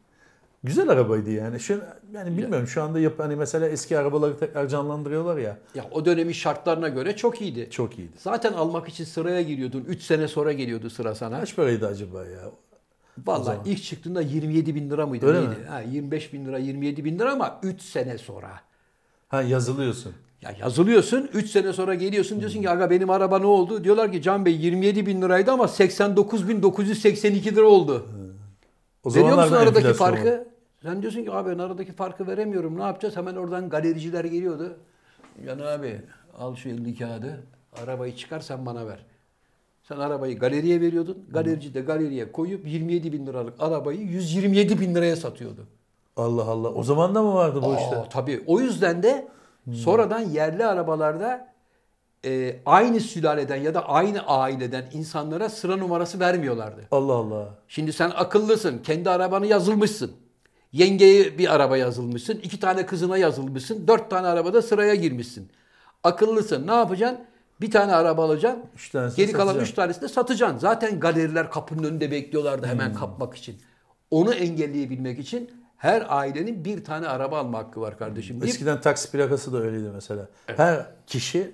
S2: Güzel arabaydı yani. Şu yani bilmiyorum şu anda yap hani mesela eski arabaları tekrar canlandırıyorlar ya.
S1: Ya o dönemin şartlarına göre çok iyiydi.
S2: Çok iyiydi.
S1: Zaten almak için sıraya giriyordun. 3 sene sonra geliyordu sıra sana.
S2: Kaç paraydı acaba ya?
S1: Vallahi ilk çıktığında 27 bin lira mıydı?
S2: Öyle
S1: neydi?
S2: mi?
S1: Ha, 25 bin lira, 27 bin lira ama 3 sene sonra.
S2: Ha yazılıyorsun.
S1: Ya yazılıyorsun 3 sene sonra geliyorsun diyorsun ki aga benim araba ne oldu? Diyorlar ki Can Bey 27 bin liraydı ama 89 bin 982 lira oldu.
S2: O
S1: Veriyor musun aradaki farkı? Sen diyorsun ki abi ben aradaki farkı veremiyorum. Ne yapacağız? Hemen oradan galericiler geliyordu. Can abi al şu 50 kağıdı. Arabayı çıkar sen bana ver. Sen arabayı galeriye veriyordun. Galerici de galeriye koyup 27 bin liralık arabayı 127 bin liraya satıyordu.
S2: Allah Allah. O zaman da mı vardı bu
S1: Aa,
S2: işte?
S1: Tabii. O yüzden de sonradan yerli arabalarda e, aynı sülaleden ya da aynı aileden insanlara sıra numarası vermiyorlardı.
S2: Allah Allah.
S1: Şimdi sen akıllısın. Kendi arabanı yazılmışsın. Yengeye bir araba yazılmışsın. iki tane kızına yazılmışsın. Dört tane arabada sıraya girmişsin. Akıllısın. Ne yapacaksın? Bir tane araba alacaksın.
S2: Üç
S1: Geri kalan
S2: satacaksın.
S1: üç tanesini de satacaksın. Zaten galeriler kapının önünde bekliyorlardı hemen
S2: Hmm.
S1: kapmak için. Onu engelleyebilmek için her ailenin bir tane araba alma hakkı var kardeşim.
S2: Eskiden taksi plakası da öyleydi mesela. Her kişi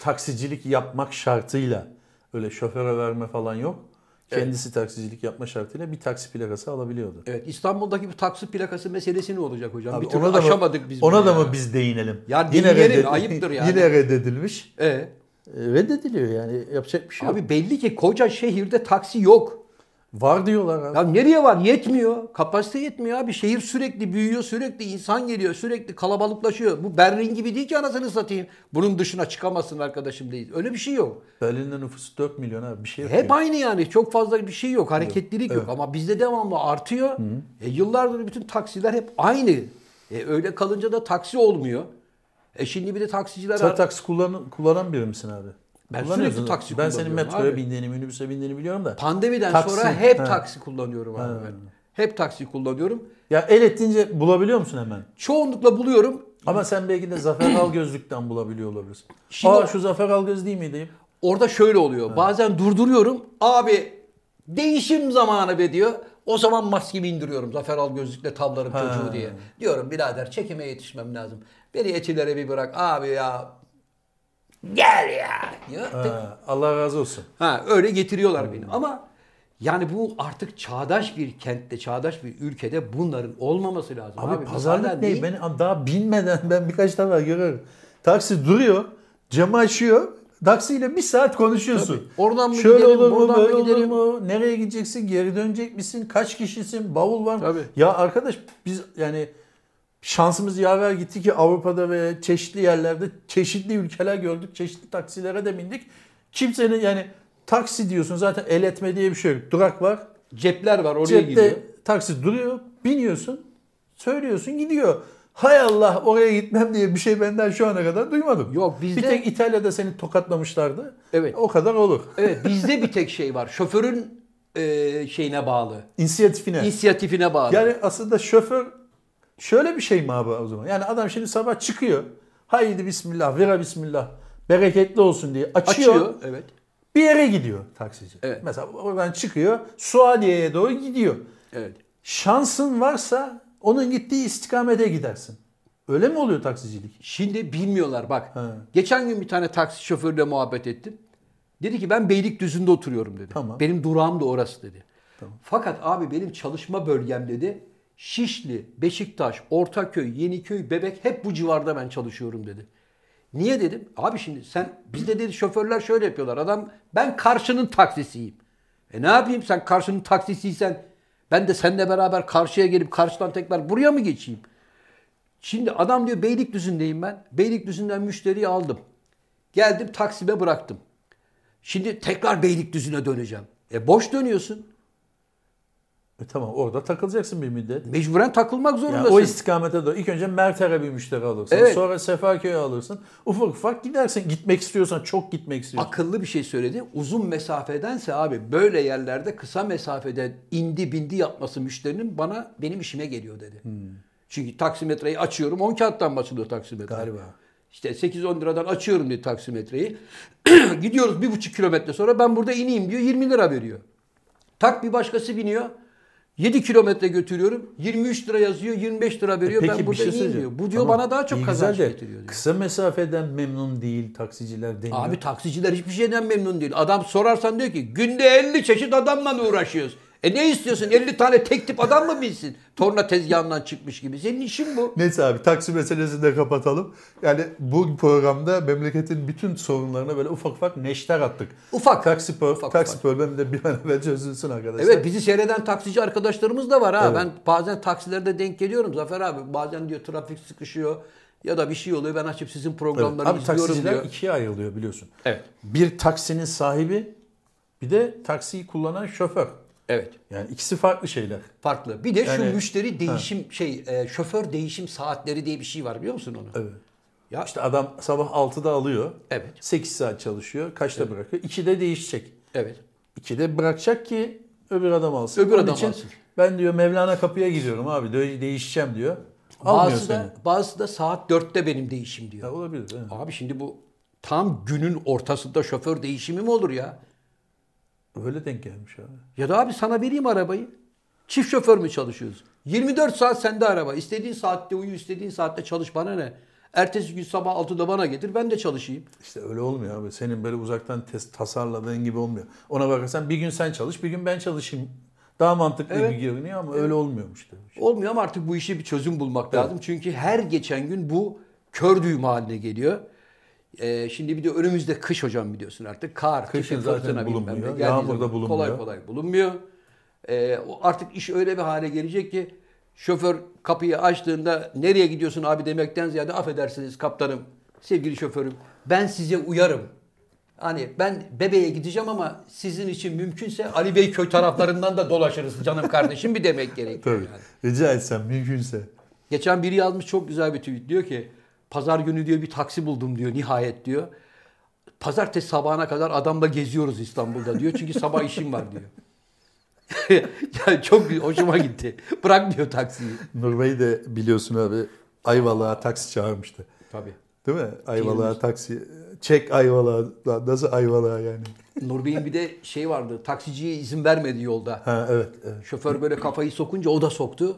S2: taksicilik yapmak şartıyla öyle şoföre verme falan yok. Kendisi taksicilik yapma şartıyla bir taksi plakası alabiliyordu.
S1: Evet İstanbul'daki bu taksi plakası meselesi ne olacak hocam?
S2: Abi
S1: bir türlü
S2: ona da mı,
S1: aşamadık biz
S2: Ona da
S1: ya.
S2: mı biz değinelim?
S1: Ya değinelim,
S2: reddet-
S1: ayıptır yani.
S2: Yine reddedilmiş.
S1: E,
S2: E, Reddediliyor yani yapacak bir şey yok.
S1: abi belli ki koca şehirde taksi yok.
S2: Var diyorlar abi.
S1: Ya nereye var? Yetmiyor. Kapasite yetmiyor abi. Şehir sürekli büyüyor, sürekli insan geliyor, sürekli kalabalıklaşıyor. Bu Berlin gibi değil ki anasını satayım. Bunun dışına çıkamazsın arkadaşım değil. Öyle bir şey yok.
S2: Berlin'de nüfusu 4 milyon abi bir şey yok.
S1: Hep aynı yani. Çok fazla bir şey yok. Hareketlilik yok. Ama bizde devamlı artıyor. E, yıllardır bütün taksiler hep aynı. E, öyle kalınca da taksi olmuyor. E şimdi bir de taksiciler...
S2: Sen taksi kullan, kullanan biri misin abi?
S1: Ben sürekli taksi
S2: Ben senin metroya
S1: abi.
S2: bindiğini, minibüse bindiğini biliyorum da.
S1: Pandemiden
S2: Taksi,
S1: sonra hep
S2: ha.
S1: taksi kullanıyorum abi ben. Hep taksi kullanıyorum.
S2: Ya el ettiğince bulabiliyor musun hemen?
S1: Çoğunlukla buluyorum.
S2: Ama sen belki de Zafer Algözlük'ten bulabiliyor olabilirsin.
S1: Şimdi
S2: Aa şu Zafer Algöz değil miydi?
S1: Orada şöyle oluyor. Bazen durduruyorum. Abi değişim zamanı be diyor. O zaman maskemi indiriyorum. Zafer al gözlükle tavlarım çocuğu diye. Diyorum birader çekime yetişmem lazım. Beni etilere bir bırak. Abi ya gel ya. diyor.
S2: Ha, Allah razı olsun.
S1: Ha öyle getiriyorlar beni. Ama yani bu artık çağdaş bir kentte, çağdaş bir ülkede bunların olmaması lazım.
S2: Abi,
S1: Abi,
S2: pazarlık ne?
S1: değil.
S2: Ben daha binmeden ben birkaç defa görüyorum. Taksi duruyor, camı açıyor. Taksiyle bir saat konuşuyorsun.
S1: Tabii. Oradan mı
S2: Şöyle
S1: gidelim,
S2: olur mu,
S1: buradan mı
S2: böyle olur
S1: gidelim?
S2: mu? Nereye gideceksin? Geri dönecek misin? Kaç kişisin? Bavul var mı?
S1: Tabii.
S2: Ya arkadaş biz yani şansımız yaver gitti ki Avrupa'da ve çeşitli yerlerde çeşitli ülkeler gördük. Çeşitli taksilere de bindik. Kimsenin yani taksi diyorsun zaten el etme diye bir şey yok. Durak var.
S1: Cepler var oraya
S2: Cepte
S1: gidiyor.
S2: taksi duruyor. Biniyorsun. Söylüyorsun gidiyor. Hay Allah oraya gitmem diye bir şey benden şu ana kadar duymadım.
S1: Yok, bizde-
S2: Bir tek İtalya'da seni tokatlamışlardı.
S1: Evet.
S2: O kadar olur.
S1: Evet bizde bir tek şey var. Şoförün e, şeyine bağlı.
S2: İnisiyatifine.
S1: İnisiyatifine bağlı.
S2: Yani aslında şoför şöyle bir şey mi abi o zaman? Yani adam şimdi sabah çıkıyor. Haydi bismillah, vira bismillah. Bereketli olsun diye açıyor.
S1: Açıyor. Evet.
S2: Bir yere gidiyor taksici.
S1: Evet.
S2: Mesela oradan çıkıyor. Suadiye'ye doğru gidiyor.
S1: Evet.
S2: Şansın varsa onun gittiği istikamete gidersin. Öyle mi oluyor taksicilik?
S1: Şimdi bilmiyorlar bak.
S2: Ha.
S1: Geçen gün bir tane taksi şoförüyle muhabbet ettim. Dedi ki ben Beylikdüzü'nde oturuyorum dedi.
S2: Tamam.
S1: Benim durağım da orası dedi. Fakat abi benim çalışma bölgem dedi. Şişli, Beşiktaş, Ortaköy, Yeniköy, Bebek hep bu civarda ben çalışıyorum dedi. Niye dedim? Abi şimdi sen bizde dedi şoförler şöyle yapıyorlar. Adam ben karşının taksisiyim. E ne yapayım sen karşının taksisiysen ben de seninle beraber karşıya gelip karşıdan tekrar buraya mı geçeyim? Şimdi adam diyor Beylikdüzü'ndeyim ben. Beylikdüzü'nden müşteriyi aldım. Geldim Taksim'e bıraktım. Şimdi tekrar Beylikdüzü'ne döneceğim. E boş dönüyorsun.
S2: E tamam orada takılacaksın bir müddet.
S1: Mecburen takılmak
S2: Yani
S1: zorundasın.
S2: o istikamete doğru. İlk önce Merter'e bir müşteri alırsın.
S1: Evet.
S2: Sonra Sefaköy'e alırsın. Ufak ufak gidersin. Gitmek istiyorsan çok gitmek istiyorsan.
S1: Akıllı bir şey söyledi. Uzun mesafedense abi böyle yerlerde kısa mesafede indi bindi yapması müşterinin bana benim işime geliyor dedi.
S2: Hmm.
S1: Çünkü taksimetreyi açıyorum 10 kağıttan basılıyor taksimetre.
S2: Galiba.
S1: İşte 8-10 liradan açıyorum diye taksimetreyi. Gidiyoruz bir buçuk kilometre sonra ben burada ineyim diyor 20 lira veriyor. Tak bir başkası biniyor. 7 kilometre götürüyorum. 23 lira yazıyor, 25 lira veriyor.
S2: Peki
S1: ben burada
S2: şey
S1: iyiyim diyor. Bu diyor
S2: Tamam,
S1: bana daha çok
S2: iyi
S1: kazanç
S2: de
S1: getiriyor diyor.
S2: Kısa mesafeden memnun değil taksiciler deniyor.
S1: Abi taksiciler hiçbir şeyden memnun değil. Adam sorarsan diyor ki günde 50 çeşit adamla uğraşıyoruz? E ne istiyorsun? 50 tane tek tip adam mı bilsin? Torna tezgahından çıkmış gibi. Senin işin bu.
S2: Neyse abi taksi meselesini de kapatalım. Yani bu programda memleketin bütün sorunlarına böyle ufak ufak neşter attık.
S1: Ufak.
S2: Taksi, pro-
S1: Ufak,
S2: taksi
S1: ufak.
S2: problemi de bir an evvel çözülsün arkadaşlar.
S1: Evet bizi seyreden taksici arkadaşlarımız da var ha.
S2: Evet.
S1: Ben bazen taksilerde denk geliyorum Zafer abi. Bazen diyor trafik sıkışıyor ya da bir şey oluyor. Ben açıp sizin
S2: Evet.
S1: programları
S2: Abi
S1: izliyorum
S2: taksiciler
S1: diyor.
S2: ikiye ayrılıyor biliyorsun.
S1: Evet.
S2: Bir taksinin sahibi bir de taksiyi kullanan şoför.
S1: Evet.
S2: Yani ikisi farklı şeyler.
S1: Farklı. Bir de
S2: Yani-
S1: şu müşteri değişim şey e, şoför değişim saatleri diye bir şey var biliyor musun onu?
S2: Evet.
S1: Ya
S2: İşte adam sabah 6'da alıyor.
S1: Evet.
S2: 8 saat çalışıyor. Kaçta bırakıyor? 2'de değişecek.
S1: evet.
S2: 2'de bırakacak ki öbür adam alsın.
S1: Öbür
S2: Onun
S1: adam
S2: için
S1: alsın.
S2: Ben diyor Mevlana kapıya gidiyorum abi. de- Değişeceğim diyor. Almıyor seni.
S1: da, bazısı da saat 4'te benim değişim diyor.
S2: Ya olabilir. mi?
S1: Abi şimdi bu tam günün ortasında şoför değişimi mi olur ya?
S2: Öyle denk gelmiş abi.
S1: Ya da abi sana vereyim arabayı. Çift şoför mü çalışıyoruz? 24 saat sende araba. İstediğin saatte uyu, istediğin saatte çalış bana ne? Ertesi gün sabah 6'da bana getir ben de çalışayım.
S2: İşte öyle olmuyor abi. Senin böyle uzaktan test tasarladığın gibi olmuyor. Ona bakarsan bir gün sen çalış, bir gün ben çalışayım. Daha mantıklı
S1: Evet.
S2: bir görünüyor ama öyle olmuyormuş tabii.
S1: Olmuyor ama artık bu işe bir çözüm bulmak lazım. Çünkü her geçen gün bu kör düğüm haline geliyor. Ee, şimdi bir de önümüzde kış hocam biliyorsun artık. Kar,
S2: Kışın zaten bulunmuyor. Yağmur da bulunmuyor.
S1: Kolay kolay bulunmuyor. Ee, artık iş öyle bir hale gelecek ki şoför kapıyı açtığında nereye gidiyorsun abi demekten ziyade affedersiniz kaptanım, sevgili şoförüm ben size uyarım. Hani ben bebeğe gideceğim ama sizin için mümkünse Ali Beyköy taraflarından da dolaşırız canım kardeşim bir demek gerekiyor.
S2: Tabii.
S1: yani.
S2: Rica etsem mümkünse.
S1: Geçen biri yazmış çok güzel bir tweet. Diyor ki pazar günü diyor bir taksi buldum diyor nihayet diyor. Pazartesi sabahına kadar adamla geziyoruz İstanbul'da diyor. Çünkü sabah işim var diyor. yani çok hoşuma gitti. Bırak diyor taksiyi.
S2: Nur Bey de biliyorsun abi Ayvalık'a taksi çağırmıştı.
S1: Tabii.
S2: Değil mi? Ayvalık'a taksi. Çek Ayvalık'a. Nasıl Ayvalık'a yani?
S1: Nur Bey'in bir de şey vardı. Taksiciye izin vermedi yolda.
S2: Ha evet. evet.
S1: Şoför böyle kafayı sokunca o da soktu.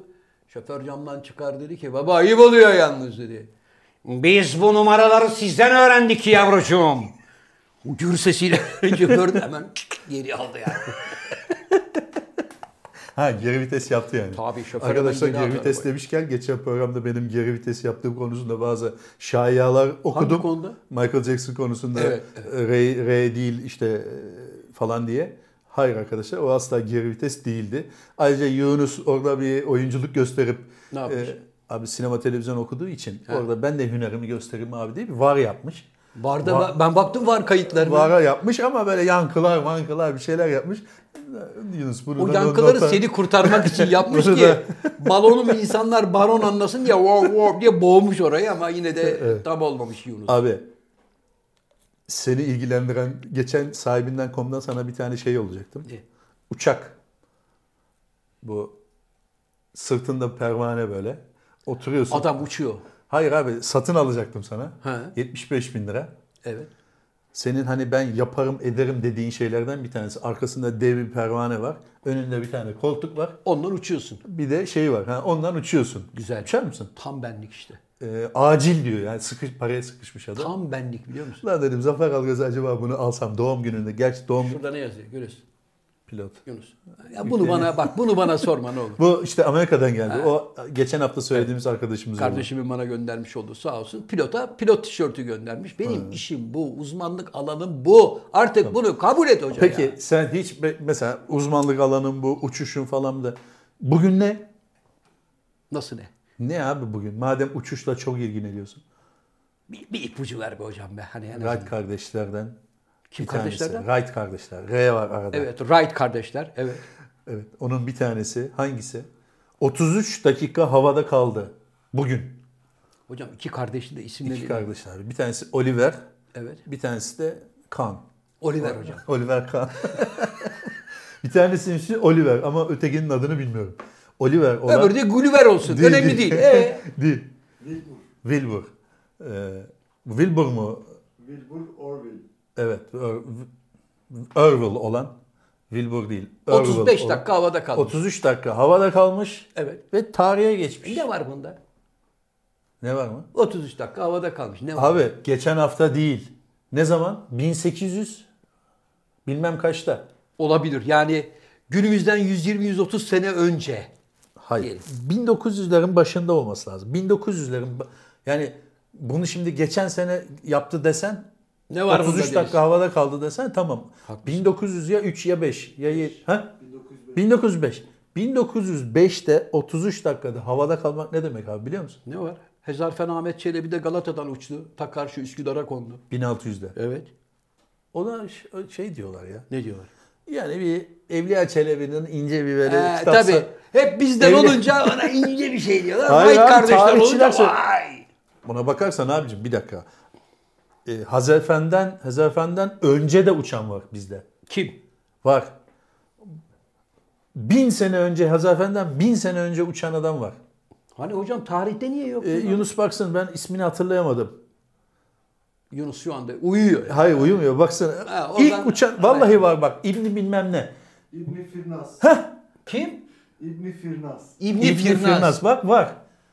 S1: Şoför camdan çıkar dedi ki baba ayıp oluyor yalnız dedi. Biz bu numaraları sizden öğrendik yavrucuğum. Gür sesiyle şoför de hemen geri aldı yani.
S2: Ha geri vites yaptı yani.
S1: Tabii, şoför
S2: Arkadaşlar
S1: geri
S2: vites demişken geçen programda benim geri vites yaptığım konusunda bazı şayialar okudum.
S1: konuda?
S2: Michael Jackson konusunda
S1: Evet,
S2: R, R değil işte e, falan diye. Hayır arkadaşlar o asla geri vites değildi. Ayrıca Yunus orada bir oyunculuk gösterip
S1: Ne yapmış?
S2: e, abi sinema televizyon okuduğu için orada ben de hünerimi göstereyim abi diye bir var yapmış.
S1: Vardı
S2: Va-
S1: ben baktım var kayıtlarına.
S2: Vara yapmış ama böyle yankılar mankılar bir şeyler yapmış. Yunus bunu
S1: o yankıları
S2: nota-
S1: seni kurtarmak için yapmış ki balonu mu insanlar baron anlasın diye wow wow diye boğmuş orayı ama yine de
S2: Evet.
S1: tam olmamış Yunus.
S2: Abi seni ilgilendiren geçen sahibinden komdan sana bir tane şey olacaktım.
S1: Ne?
S2: Uçak. Bu sırtında pervane böyle. Oturuyorsun.
S1: Adam uçuyor.
S2: Hayır abi satın alacaktım sana.
S1: He.
S2: 75 bin lira.
S1: Evet.
S2: Senin hani ben yaparım ederim dediğin şeylerden bir tanesi. Arkasında dev bir pervane var. Önünde bir tane koltuk var.
S1: Ondan uçuyorsun.
S2: Bir de şey var. Ha, ondan uçuyorsun.
S1: Güzel.
S2: Uçar mısın?
S1: Tam benlik işte.
S2: Ee, acil diyor yani sıkış, paraya sıkışmış adam.
S1: Tam benlik biliyor musun?
S2: Lan dedim Zafer Algöz acaba bunu alsam doğum gününde. Gerçi doğum
S1: Şurada ne yazıyor? Görüyorsun.
S2: Pilot.
S1: Yunus. Ya bunu bana bak bunu bana sorma ne olur.
S2: Bu işte Amerika'dan geldi. O geçen hafta söylediğimiz arkadaşımız. oldu.
S1: Kardeşimin bana göndermiş oldu sağ olsun. Pilota pilot tişörtü göndermiş. Benim işim bu. Uzmanlık alanım bu. Artık bunu kabul et hoca
S2: Peki
S1: ya.
S2: sen hiç mesela uzmanlık alanın bu uçuşun falan da bugün ne?
S1: Nasıl ne?
S2: Ne abi bugün? Madem uçuşla çok ilgileniyorsun.
S1: Bir, bir ipucu ver be hocam be. Hani en.
S2: Wright kardeşlerden.
S1: Kim
S2: bir tanesi.
S1: kardeşlerden?
S2: Wright kardeşler. R var arada.
S1: Evet Wright kardeşler. Evet.
S2: Evet. Onun bir tanesi hangisi? 33 dakika havada kaldı. Bugün.
S1: Hocam iki kardeşin de isimleri.
S2: İki kardeşler. Bir tanesi Oliver.
S1: Evet.
S2: Bir tanesi de Kahn.
S1: Oliver hocam.
S2: Oliver Kahn. bir tanesinin ismi Oliver ama ötekinin adını bilmiyorum. Oliver olan...
S1: Öbürü de Gulliver olsun. Önemli değil. Ee,
S2: değil.
S3: Wilbur.
S2: Wilbur. Ee, Wilbur mu?
S3: Wilbur Orville.
S2: Evet. Irville olan Wilbur değil.
S1: 35
S2: Irwell.
S1: dakika havada kalmış.
S2: 33 dakika havada kalmış
S1: Evet.
S2: ve tarihe geçmiş.
S1: Ne var bunda?
S2: Ne var mı?
S1: 33 dakika havada kalmış. Ne var?
S2: Abi geçen hafta değil. Ne zaman? 1800 bilmem kaçta.
S1: Olabilir. Yani günümüzden 120-130 sene önce.
S2: Hayır. 1900'lerin başında olması lazım. 1900'lerin ba- yani bunu şimdi geçen sene yaptı desen
S1: Ne var bunda
S2: 33
S1: deriz.
S2: dakika havada kaldı desen tamam.
S1: Haklısın.
S2: 1900 ya 3 ya 5 ya 7. Ha? 1905. 1905'te 33 dakikada havada kalmak ne demek abi biliyor musun?
S1: Ne var? Hezarfen Ahmet Çelebi de Galata'dan uçtu. Ta karşı Üsküdar'a kondu.
S2: 1600'de.
S1: Evet.
S2: Ona şey diyorlar ya.
S1: Ne diyorlar?
S2: Yani bir Evliya Çelebi'nin ince bir böyle
S1: Ee,
S2: kitapsa-
S1: tabii. Hep bizden
S2: Evli-
S1: olunca ona ince bir şey diyorlar.
S2: Hayır
S1: Vay
S2: abi,
S1: kardeşler olunca vay.
S2: Buna bakarsan abicim bir dakika. Ee, Hazarfen'den, Hazarfen'den önce de uçan var bizde.
S1: Kim?
S2: Var. Bin sene önce Hazarfen'den bin sene önce uçan adam var.
S1: Hani hocam tarihte niye yok?
S2: Ee? Yunus baksın ben ismini hatırlayamadım.
S1: Yunus şu anda uyuyor.
S2: Hayır uyumuyor baksana.
S1: Ha, oradan-
S2: İlk uçan vallahi var bak İbni bilmem ne.
S3: İbni Firnas.
S1: Kim?
S3: İbni Firnas.
S1: İbni,
S2: İbni
S1: Firnas.
S2: Firnas bak var.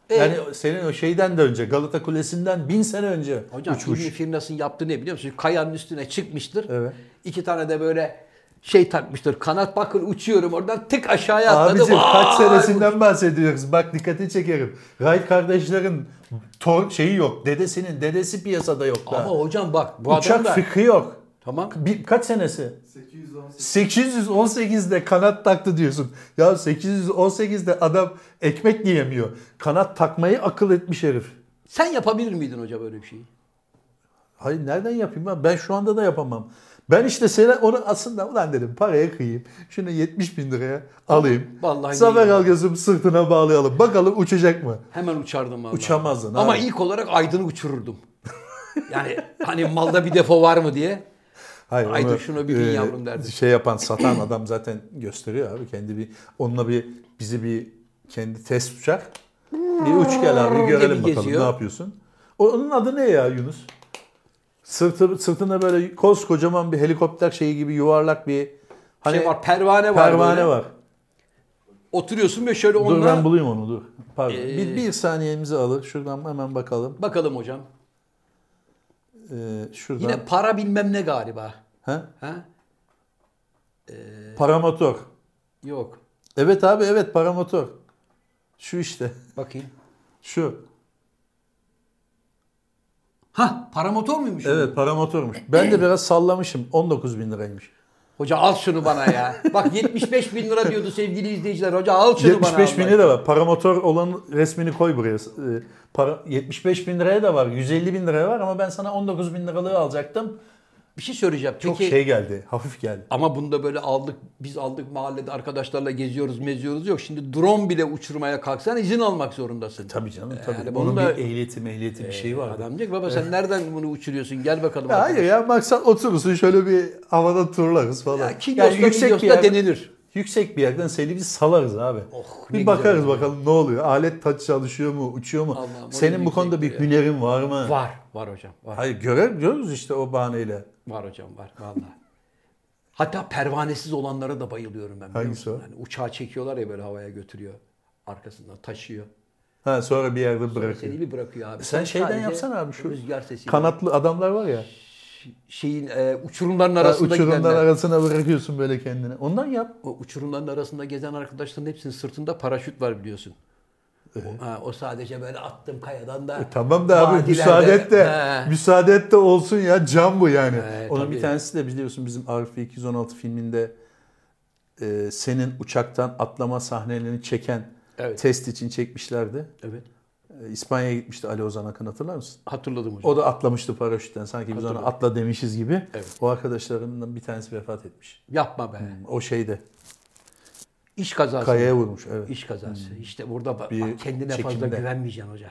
S1: Ee?
S2: Yani senin o şeyden de önce Galata Kulesi'nden bin sene önce
S1: Hocam
S2: uçmuş.
S1: İbni Firnas'ın yaptığı ne biliyor musun? Kayanın üstüne çıkmıştır.
S2: Evet.
S1: İki tane de böyle şey takmıştır. Kanat bakın uçuyorum oradan tık aşağıya atladı.
S2: Abicim kaç
S1: Vay!
S2: senesinden bahsediyoruz. Bak dikkati çekerim. Wright kardeşlerin tor şeyi yok. Dedesinin dedesi piyasada yok daha.
S1: Ama hocam bak bu
S2: Uçak
S1: adam da...
S2: fikri yok.
S1: Tamam.
S2: Bir, kaç senesi?
S3: 818.
S2: 818'de kanat taktı diyorsun. Ya 818'de adam ekmek yiyemiyor. Kanat takmayı akıl etmiş herif.
S1: Sen yapabilir miydin hoca böyle bir şeyi?
S2: Hayır nereden yapayım ben? Ben şu anda da yapamam. Ben işte sana onu aslında ulan dedim paraya kıyayım. Şunu 70 bin liraya alayım.
S1: Vallahi
S2: Zafer algısım sırtına bağlayalım. Bakalım uçacak mı?
S1: Hemen uçardım vallahi.
S2: Uçamazdın
S1: Ama
S2: abi.
S1: ilk olarak Aydın'ı uçururdum. yani hani malda bir defo var mı diye.
S2: Hayır,
S1: Aydın
S2: onu,
S1: şunu bir
S2: e,
S1: yavrum derdi.
S2: Şey yapan satan adam zaten gösteriyor abi. Kendi bir onunla bir bizi bir kendi test uçak. Bir uç gel abi
S1: diye
S2: görelim bakalım
S1: geziyor.
S2: ne yapıyorsun. O- Onun adı ne ya Yunus? Sırtı, sırtında böyle koskocaman bir helikopter şeyi gibi yuvarlak bir hani
S1: şey var pervane var.
S2: pervane
S1: böyle.
S2: var.
S1: Oturuyorsun ve şöyle
S2: Dur
S1: onunla...
S2: ben bulayım onu dur. Pardon.
S1: Ee,
S2: bir, bir saniyemizi alır. Şuradan hemen bakalım.
S1: Bakalım hocam.
S2: Ee, şuradan.
S1: Yine para bilmem ne galiba.
S2: Ha?
S1: Ha?
S2: Paramotor.
S1: Yok.
S2: Evet abi evet paramotor. Şu işte.
S1: Bakayım.
S2: Şu.
S1: Ha paramotor muymuş?
S2: Evet paramotormuş. Ben de biraz sallamışım. 19 bin liraymış.
S1: Hoca al şunu bana ya. Bak 75 bin lira diyordu sevgili izleyiciler. Hoca al şunu bana.
S2: 75
S1: Allah
S2: bini de var. Paramotor olan resmini koy buraya. Ee, Para, 75 bin liraya da var. 150 bin liraya var ama ben sana 19 bin liralığı alacaktım.
S1: Bir şey söyleyeceğim.
S2: Çok
S1: Peki,
S2: şey geldi. Hafif geldi.
S1: Ama bunda böyle aldık, biz aldık mahallede arkadaşlarla geziyoruz, meziyoruz yok. Şimdi drone bile uçurmaya kalksan izin almak zorundasın.
S2: Tabii canım
S1: Yani
S2: tabii.
S1: bunun
S2: Onun
S1: da-
S2: bir ehliyeti mehliyeti bir şeyi var.
S1: Adam diyecek baba sen nereden bunu uçuruyorsun gel bakalım.
S2: Ya
S1: arkadaş."
S2: hayır ya maksat oturursun şöyle bir havada turlarız falan.
S1: Ya Kilyos'ta
S2: yüksek bir yerden,
S1: denilir.
S2: Yüksek bir yerden seni bir salarız abi.
S1: Oh,
S2: bir bakarız bakalım ne oluyor. Alet taç çalışıyor mu, uçuyor mu?
S1: Allah'ım,
S2: Senin bu konuda bir
S1: ya.
S2: hünerin var mı?
S1: Var, var hocam. Var,
S2: Hayır görer, görürüz işte o bahaneyle.
S1: var hocam var vallahi. Hatta pervanesiz olanlara da bayılıyorum ben.
S2: Hangisi o?
S1: Hani uçağı çekiyorlar ya böyle havaya götürüyor. Arkasından taşıyor.
S2: Ha sonra bir yerde bırakıyor.
S1: Seni bir bırakıyor abi.
S2: Sen şeyden
S1: sadece
S2: yapsana abi şu
S1: rüzgar sesiyle.
S2: kanatlı adamlar var ya.
S1: Şeyin e, uçurumların
S2: Ha,
S1: arasında
S2: Uçurumlar
S1: gidenler.
S2: arasına bırakıyorsun böyle kendini. Ondan yap.
S1: O uçurumların arasında gezen arkadaşların hepsinin sırtında paraşüt var biliyorsun. O, ha, o sadece böyle attım kayadan da.
S2: E, tamam da abi müsaade et de
S1: He.
S2: müsaade et de olsun ya cam bu yani.
S1: He,
S2: Onun
S1: tabii.
S2: bir tanesi de biliyorsun bizim Arife 216 filminde e, senin uçaktan atlama sahnelerini çeken
S1: Evet.
S2: test için çekmişlerdi.
S1: Evet.
S2: E, İspanya'ya gitmişti Ali Ozan Akın hatırlar mısın?
S1: Hatırladım hocam.
S2: O da atlamıştı paraşütten sanki biz ona atla demişiz gibi.
S1: Evet.
S2: O arkadaşlarımdan bir tanesi vefat etmiş.
S1: Yapma be.
S2: O şeyde
S1: İş kazası.
S2: kayaya vurmuş evet.
S1: İş kazası. İşte burada bak,
S2: Bir
S1: bak kendine fazla
S2: çekimde.
S1: güvenmeyeceksin hoca.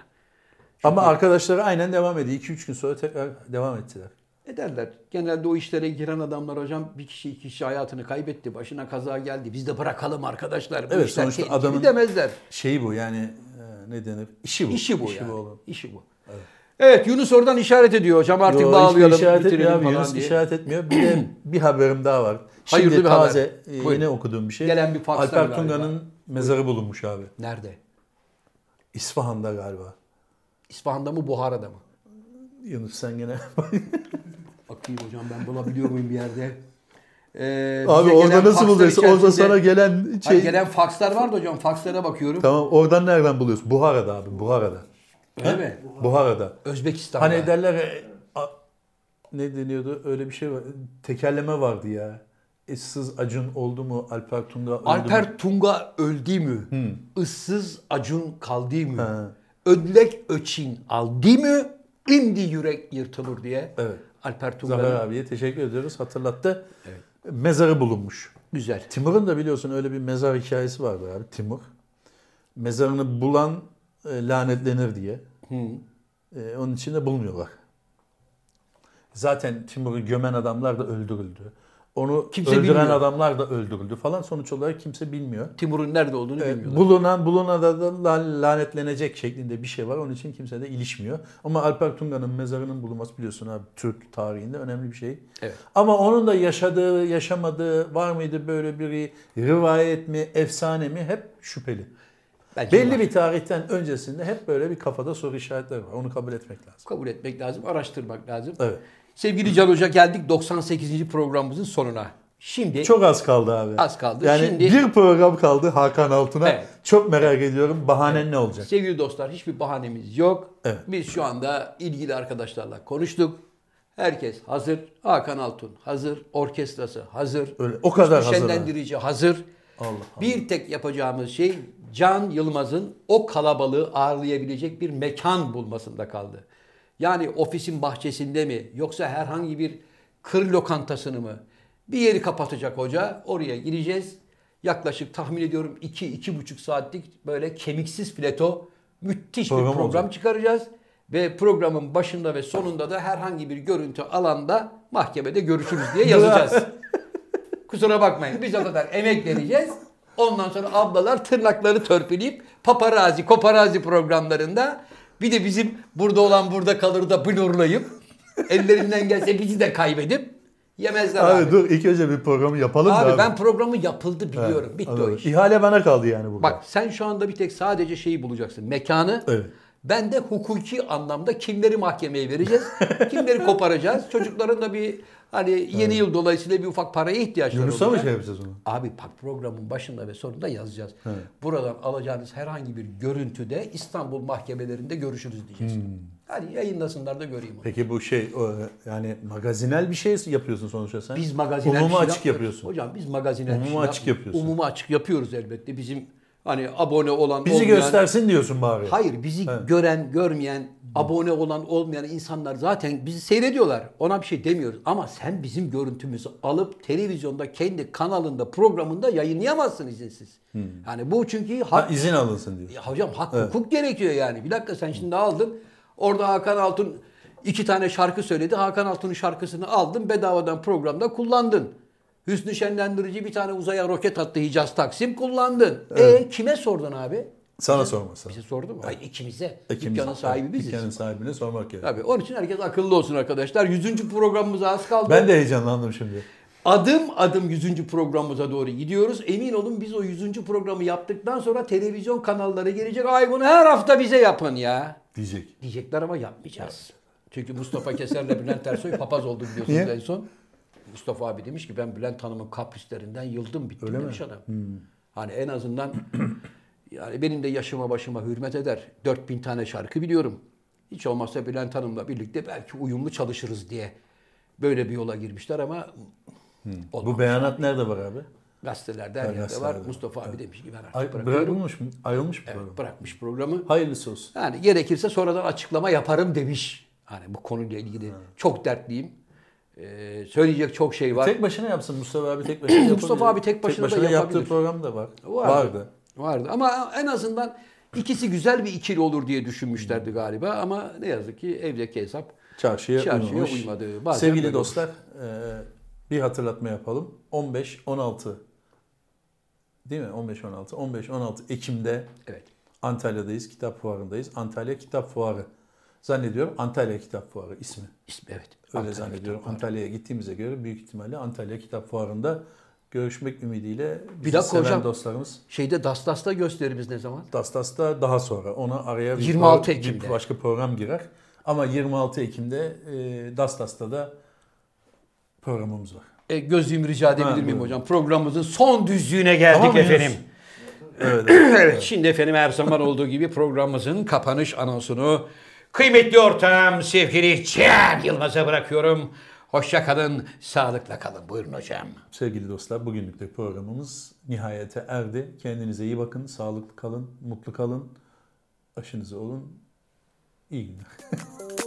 S2: Ama arkadaşları aynen devam ediyor. 2-3 gün sonra tekrar devam ettiler.
S1: Ederler. Genelde o işlere giren adamlar hocam bir kişi iki kişi hayatını kaybetti. Başına kaza geldi. Biz de bırakalım arkadaşlar. Bu
S2: Evet,
S1: işler
S2: sonuçta adamın-
S1: demezler.
S2: Şey bu yani e, ne denir? İşi bu.
S1: İşi bu yani.
S2: oğlum.
S1: İşi bu. Evet Yunus oradan işaret ediyor hocam artık
S2: Yo,
S1: bağlayalım
S2: işaret etmiyor abi. Yunus
S1: diye.
S2: işaret etmiyor. Bir de bir haberim daha var. Şimdi
S1: Hayırlı bir
S2: taze
S1: haber.
S2: e,
S1: Buyurun.
S2: yine okuduğum bir şey.
S1: Gelen bir
S2: Alper. Tunga'nın mezarı bulunmuş abi.
S1: Nerede?
S2: İsfahan'da galiba.
S1: İsfahan'da mı Buhara'da mı?
S2: Yunus sen gene.
S1: Bakayım hocam ben bulabiliyor muyum bir yerde? Ee,
S2: abi orada nasıl buluyorsun? Orada sana gelen şey.
S1: Hayır, gelen fakslar vardı hocam. Fakslara bakıyorum.
S2: Tamam oradan nereden buluyorsun? Buhara'da abi Buhara'da.
S1: Öyle mi?
S2: Buhara'da.
S1: Özbekistan'da.
S2: Hani derler e, a- ne deniyordu? Öyle bir şey var. Tekerleme vardı ya. Issız Acun oldu mu? Alper Tunga öldü mü?
S1: Alper Tunga öldü mü? Issız Acun kaldı mı?
S2: Ha.
S1: Ödlek öçin aldı mı? İndi yürek yırtılır diye.
S2: Evet.
S1: Alper
S2: Zafer
S1: Tunga'nın
S2: abiye teşekkür ediyoruz. Hatırlattı. Mezarı bulunmuş.
S1: güzel.
S2: Timur'un da biliyorsun öyle bir mezar hikayesi vardı abi Timur. Mezarını bulan e, lanetlenir diye. E, onun için de bulmuyorlar. Zaten Timur'u gömen adamlar da öldürüldü. Onu
S1: Kimse
S2: öldüren
S1: bilmiyor.
S2: adamlar da öldürüldü falan. Sonuç olarak kimse bilmiyor.
S1: Timur'un nerede olduğunu
S2: E,
S1: bilmiyorlar.
S2: bulunan buluna da, da la- lanetlenecek şeklinde bir şey var. Onun için kimse de ilişmiyor. Ama Alper Tunga'nın mezarının bulunması biliyorsun abi Türk tarihinde önemli bir şey.
S1: Evet.
S2: Ama onun da yaşadığı, yaşamadığı var mıydı böyle biri rivayet mi, efsane mi hep şüpheli.
S1: Bence
S2: Belli
S1: var.
S2: bir tarihten öncesinde hep böyle bir kafada soru işaretleri var. Onu kabul etmek lazım.
S1: kabul etmek lazım, araştırmak lazım.
S2: Evet.
S1: Sevgili Can Hoca geldik 98. programımızın sonuna. Şimdi
S2: Çok az kaldı abi.
S1: Az kaldı.
S2: Yani
S1: Şimdi-
S2: bir program kaldı Hakan Altun'a.
S1: Evet.
S2: Çok merak ediyorum. Bahanen ne olacak?
S1: sevgili dostlar hiçbir bahanemiz yok.
S2: Evet.
S1: Biz şu anda ilgili arkadaşlarla konuştuk. Herkes hazır. Hakan Altun hazır. Orkestrası hazır.
S2: Öyle, o kadar hazır ha.
S1: Şenlendirici hazır.
S2: Allah Allah.
S1: Bir tek yapacağımız şey Can Yılmaz'ın o kalabalığı ağırlayabilecek bir mekan bulmasında kaldı. Yani ofisin bahçesinde mi yoksa herhangi bir kır lokantasını mı? Bir yeri kapatacak hoca. Oraya gireceğiz. Yaklaşık tahmin ediyorum 2-2,5 saatlik böyle kemiksiz fileto müthiş
S2: Program
S1: bir program
S2: olacak.
S1: çıkaracağız. Ve programın başında ve sonunda da herhangi bir görüntü alanda mahkemede görüşürüz diye yazacağız. Kusura bakmayın biz o kadar emek vereceğiz. Ondan sonra ablalar tırnakları törpüleyip paparazi, koparazi programlarında bir de bizim burada olan burada kalır da blurlayıp ellerinden gelse bizi de kaybedip yemezler abi.
S2: Abi, dur ilk önce bir programı yapalım
S1: Abi,
S2: da abi.
S1: ben programı yapıldı biliyorum. Bitti o
S2: Anladım.
S1: iş.
S2: İhale bana kaldı yani burada.
S1: Bak sen şu anda bir tek sadece şeyi bulacaksın. Mekanı.
S2: Evet.
S1: Ben de hukuki anlamda kimleri mahkemeye vereceğiz, kimleri koparacağız. Çocukların da bir hani yeni yıl dolayısıyla bir ufak paraya ihtiyaçları
S2: Yunus'a mı şey yapacağız onu?
S1: Abi bak programın başında ve sonunda yazacağız. Buradan alacağınız herhangi bir görüntüde İstanbul mahkemelerinde görüşürüz diyeceğiz.
S2: Hmm.
S1: Hadi yayınlasınlar da göreyim onu.
S2: Peki bu şey yani magazinel bir şey yapıyorsun sonuçta sen.
S1: Biz magazinel
S2: Umuma
S1: bir şey
S2: açık
S1: yapmıyoruz.
S2: yapıyorsun.
S1: Hocam biz magazinel bir
S2: Umumu
S1: şey
S2: açık
S1: yapmıyoruz.
S2: yapıyorsun.
S1: Umumu açık yapıyoruz elbette. Bizim hani abone olan
S2: Bizi
S1: olmayan...
S2: göstersin diyorsun bari.
S1: Hayır bizi gören, görmeyen, abone olan, olmayan insanlar zaten bizi seyrediyorlar. Ona bir şey demiyoruz. Ama sen bizim görüntümüzü alıp televizyonda kendi kanalında, programında yayınlayamazsın izinsiz. Yani bu çünkü
S2: Ha,
S1: hak,
S2: izin alınsın diyor.
S1: ya hocam hak hukuk gerekiyor yani. Bir dakika sen şimdi aldın. Orada Hakan Altun iki tane şarkı söyledi. Hakan Altun'un şarkısını aldın bedavadan programda kullandın. Hüsnü Şenlendirici bir tane uzaya roket attı Hicaz Taksim kullandın. E kime sordun abi?
S2: Sana sormasın.
S1: Bize sordu mu? Hayır ikimize.
S2: İkimiz-
S1: Dükkanın sahibi biziz.
S2: Dükkanın sahibine sormak gerekiyor.
S1: Tabii onun için herkes akıllı olsun arkadaşlar. 100. programımıza az kaldı.
S2: Ben de heyecanlandım şimdi.
S1: Adım adım 100. programımıza doğru gidiyoruz. Emin olun biz o 100. programı yaptıktan sonra televizyon kanalları gelecek. Ay bunu her hafta bize yapın ya.
S2: Diyecek.
S1: Diyecekler ama yapmayacağız. Çünkü Mustafa Keser'le Bülent Ersoy papaz oldu biliyorsunuz
S2: Niye?
S1: en son. Mustafa abi demiş ki ben Bülent Hanım'ın kaprislerinden yıldım bittim
S2: Öyle mi?
S1: demiş adam. Hani en azından yani benim de yaşıma başıma hürmet eder. 4000 tane şarkı biliyorum. Hiç olmazsa Bülent Hanım'la birlikte belki uyumlu çalışırız diye böyle bir yola girmişler ama olmamış.
S2: Bu beyanat nerede var abi?
S1: gazetelerde her
S2: Ha,
S1: yerde var. Mustafa abi demiş ki ben artık
S2: Ay,
S1: bırakıyorum.
S2: bırakılmış mı? Ayrılmış mı
S1: Evet, bırakmış programı.
S2: Hayırlısı olsun.
S1: Yani gerekirse sonradan açıklama yaparım demiş. Hani bu konuyla ilgili çok dertliyim. Ee, söyleyecek çok şey var.
S2: Tek başına yapsın Mustafa abi tek başına.
S1: Mustafa abi tek başına da
S2: yaptığı
S1: yapabilir.
S2: program da var.
S1: Vardı.
S2: Vardı.
S1: Vardı. Ama en azından ikisi güzel bir ikili olur diye düşünmüşlerdi galiba. Ama ne yazık ki evdeki hesap
S2: Çarşıya,
S1: Çarşıya
S2: uymamış.
S1: uymadı. Bazen
S2: Sevgili dostlar e, bir hatırlatma yapalım. 15-16 değil mi? 15-16. 15-16 Ekim'de
S1: evet.
S2: Antalya'dayız. Kitap fuarındayız. Antalya Kitap Fuarı Zannediyorum Antalya Kitap Fuarı ismi.
S1: İsmi evet.
S2: Öyle
S1: Antalya
S2: zannediyorum. Antalya'ya gittiğimize göre büyük ihtimalle Antalya Kitap Fuarı'nda görüşmek ümidiyle bizi
S1: Bir dakika
S2: seven
S1: hocam.
S2: dostlarımız.
S1: Şeyde Dastas'ta gösterimiz ne zaman?
S2: Dastas'ta daha sonra. Ona araya bir,
S1: 26
S2: pro- bir
S1: Ekim'de.
S2: başka program girer. Ama 26 Ekim'de e, Dastas'ta da programımız var.
S1: E, gözlüğümü rica edebilir miyim
S2: buyurun.
S1: hocam? Programımızın son düzlüğüne geldik
S2: Tamam
S1: efendim.
S2: Evet.
S1: Evet şimdi efendim her zaman olduğu gibi programımızın kapanış anonsunu kıymetli ortağım sevgili Cem Yılmaz'a bırakıyorum. Hoşça kalın, sağlıkla kalın. Buyurun hocam.
S2: Sevgili dostlar bugünlük de programımız nihayete erdi. Kendinize iyi bakın, sağlıklı kalın, mutlu kalın. Aşınızı olun. İyi günler.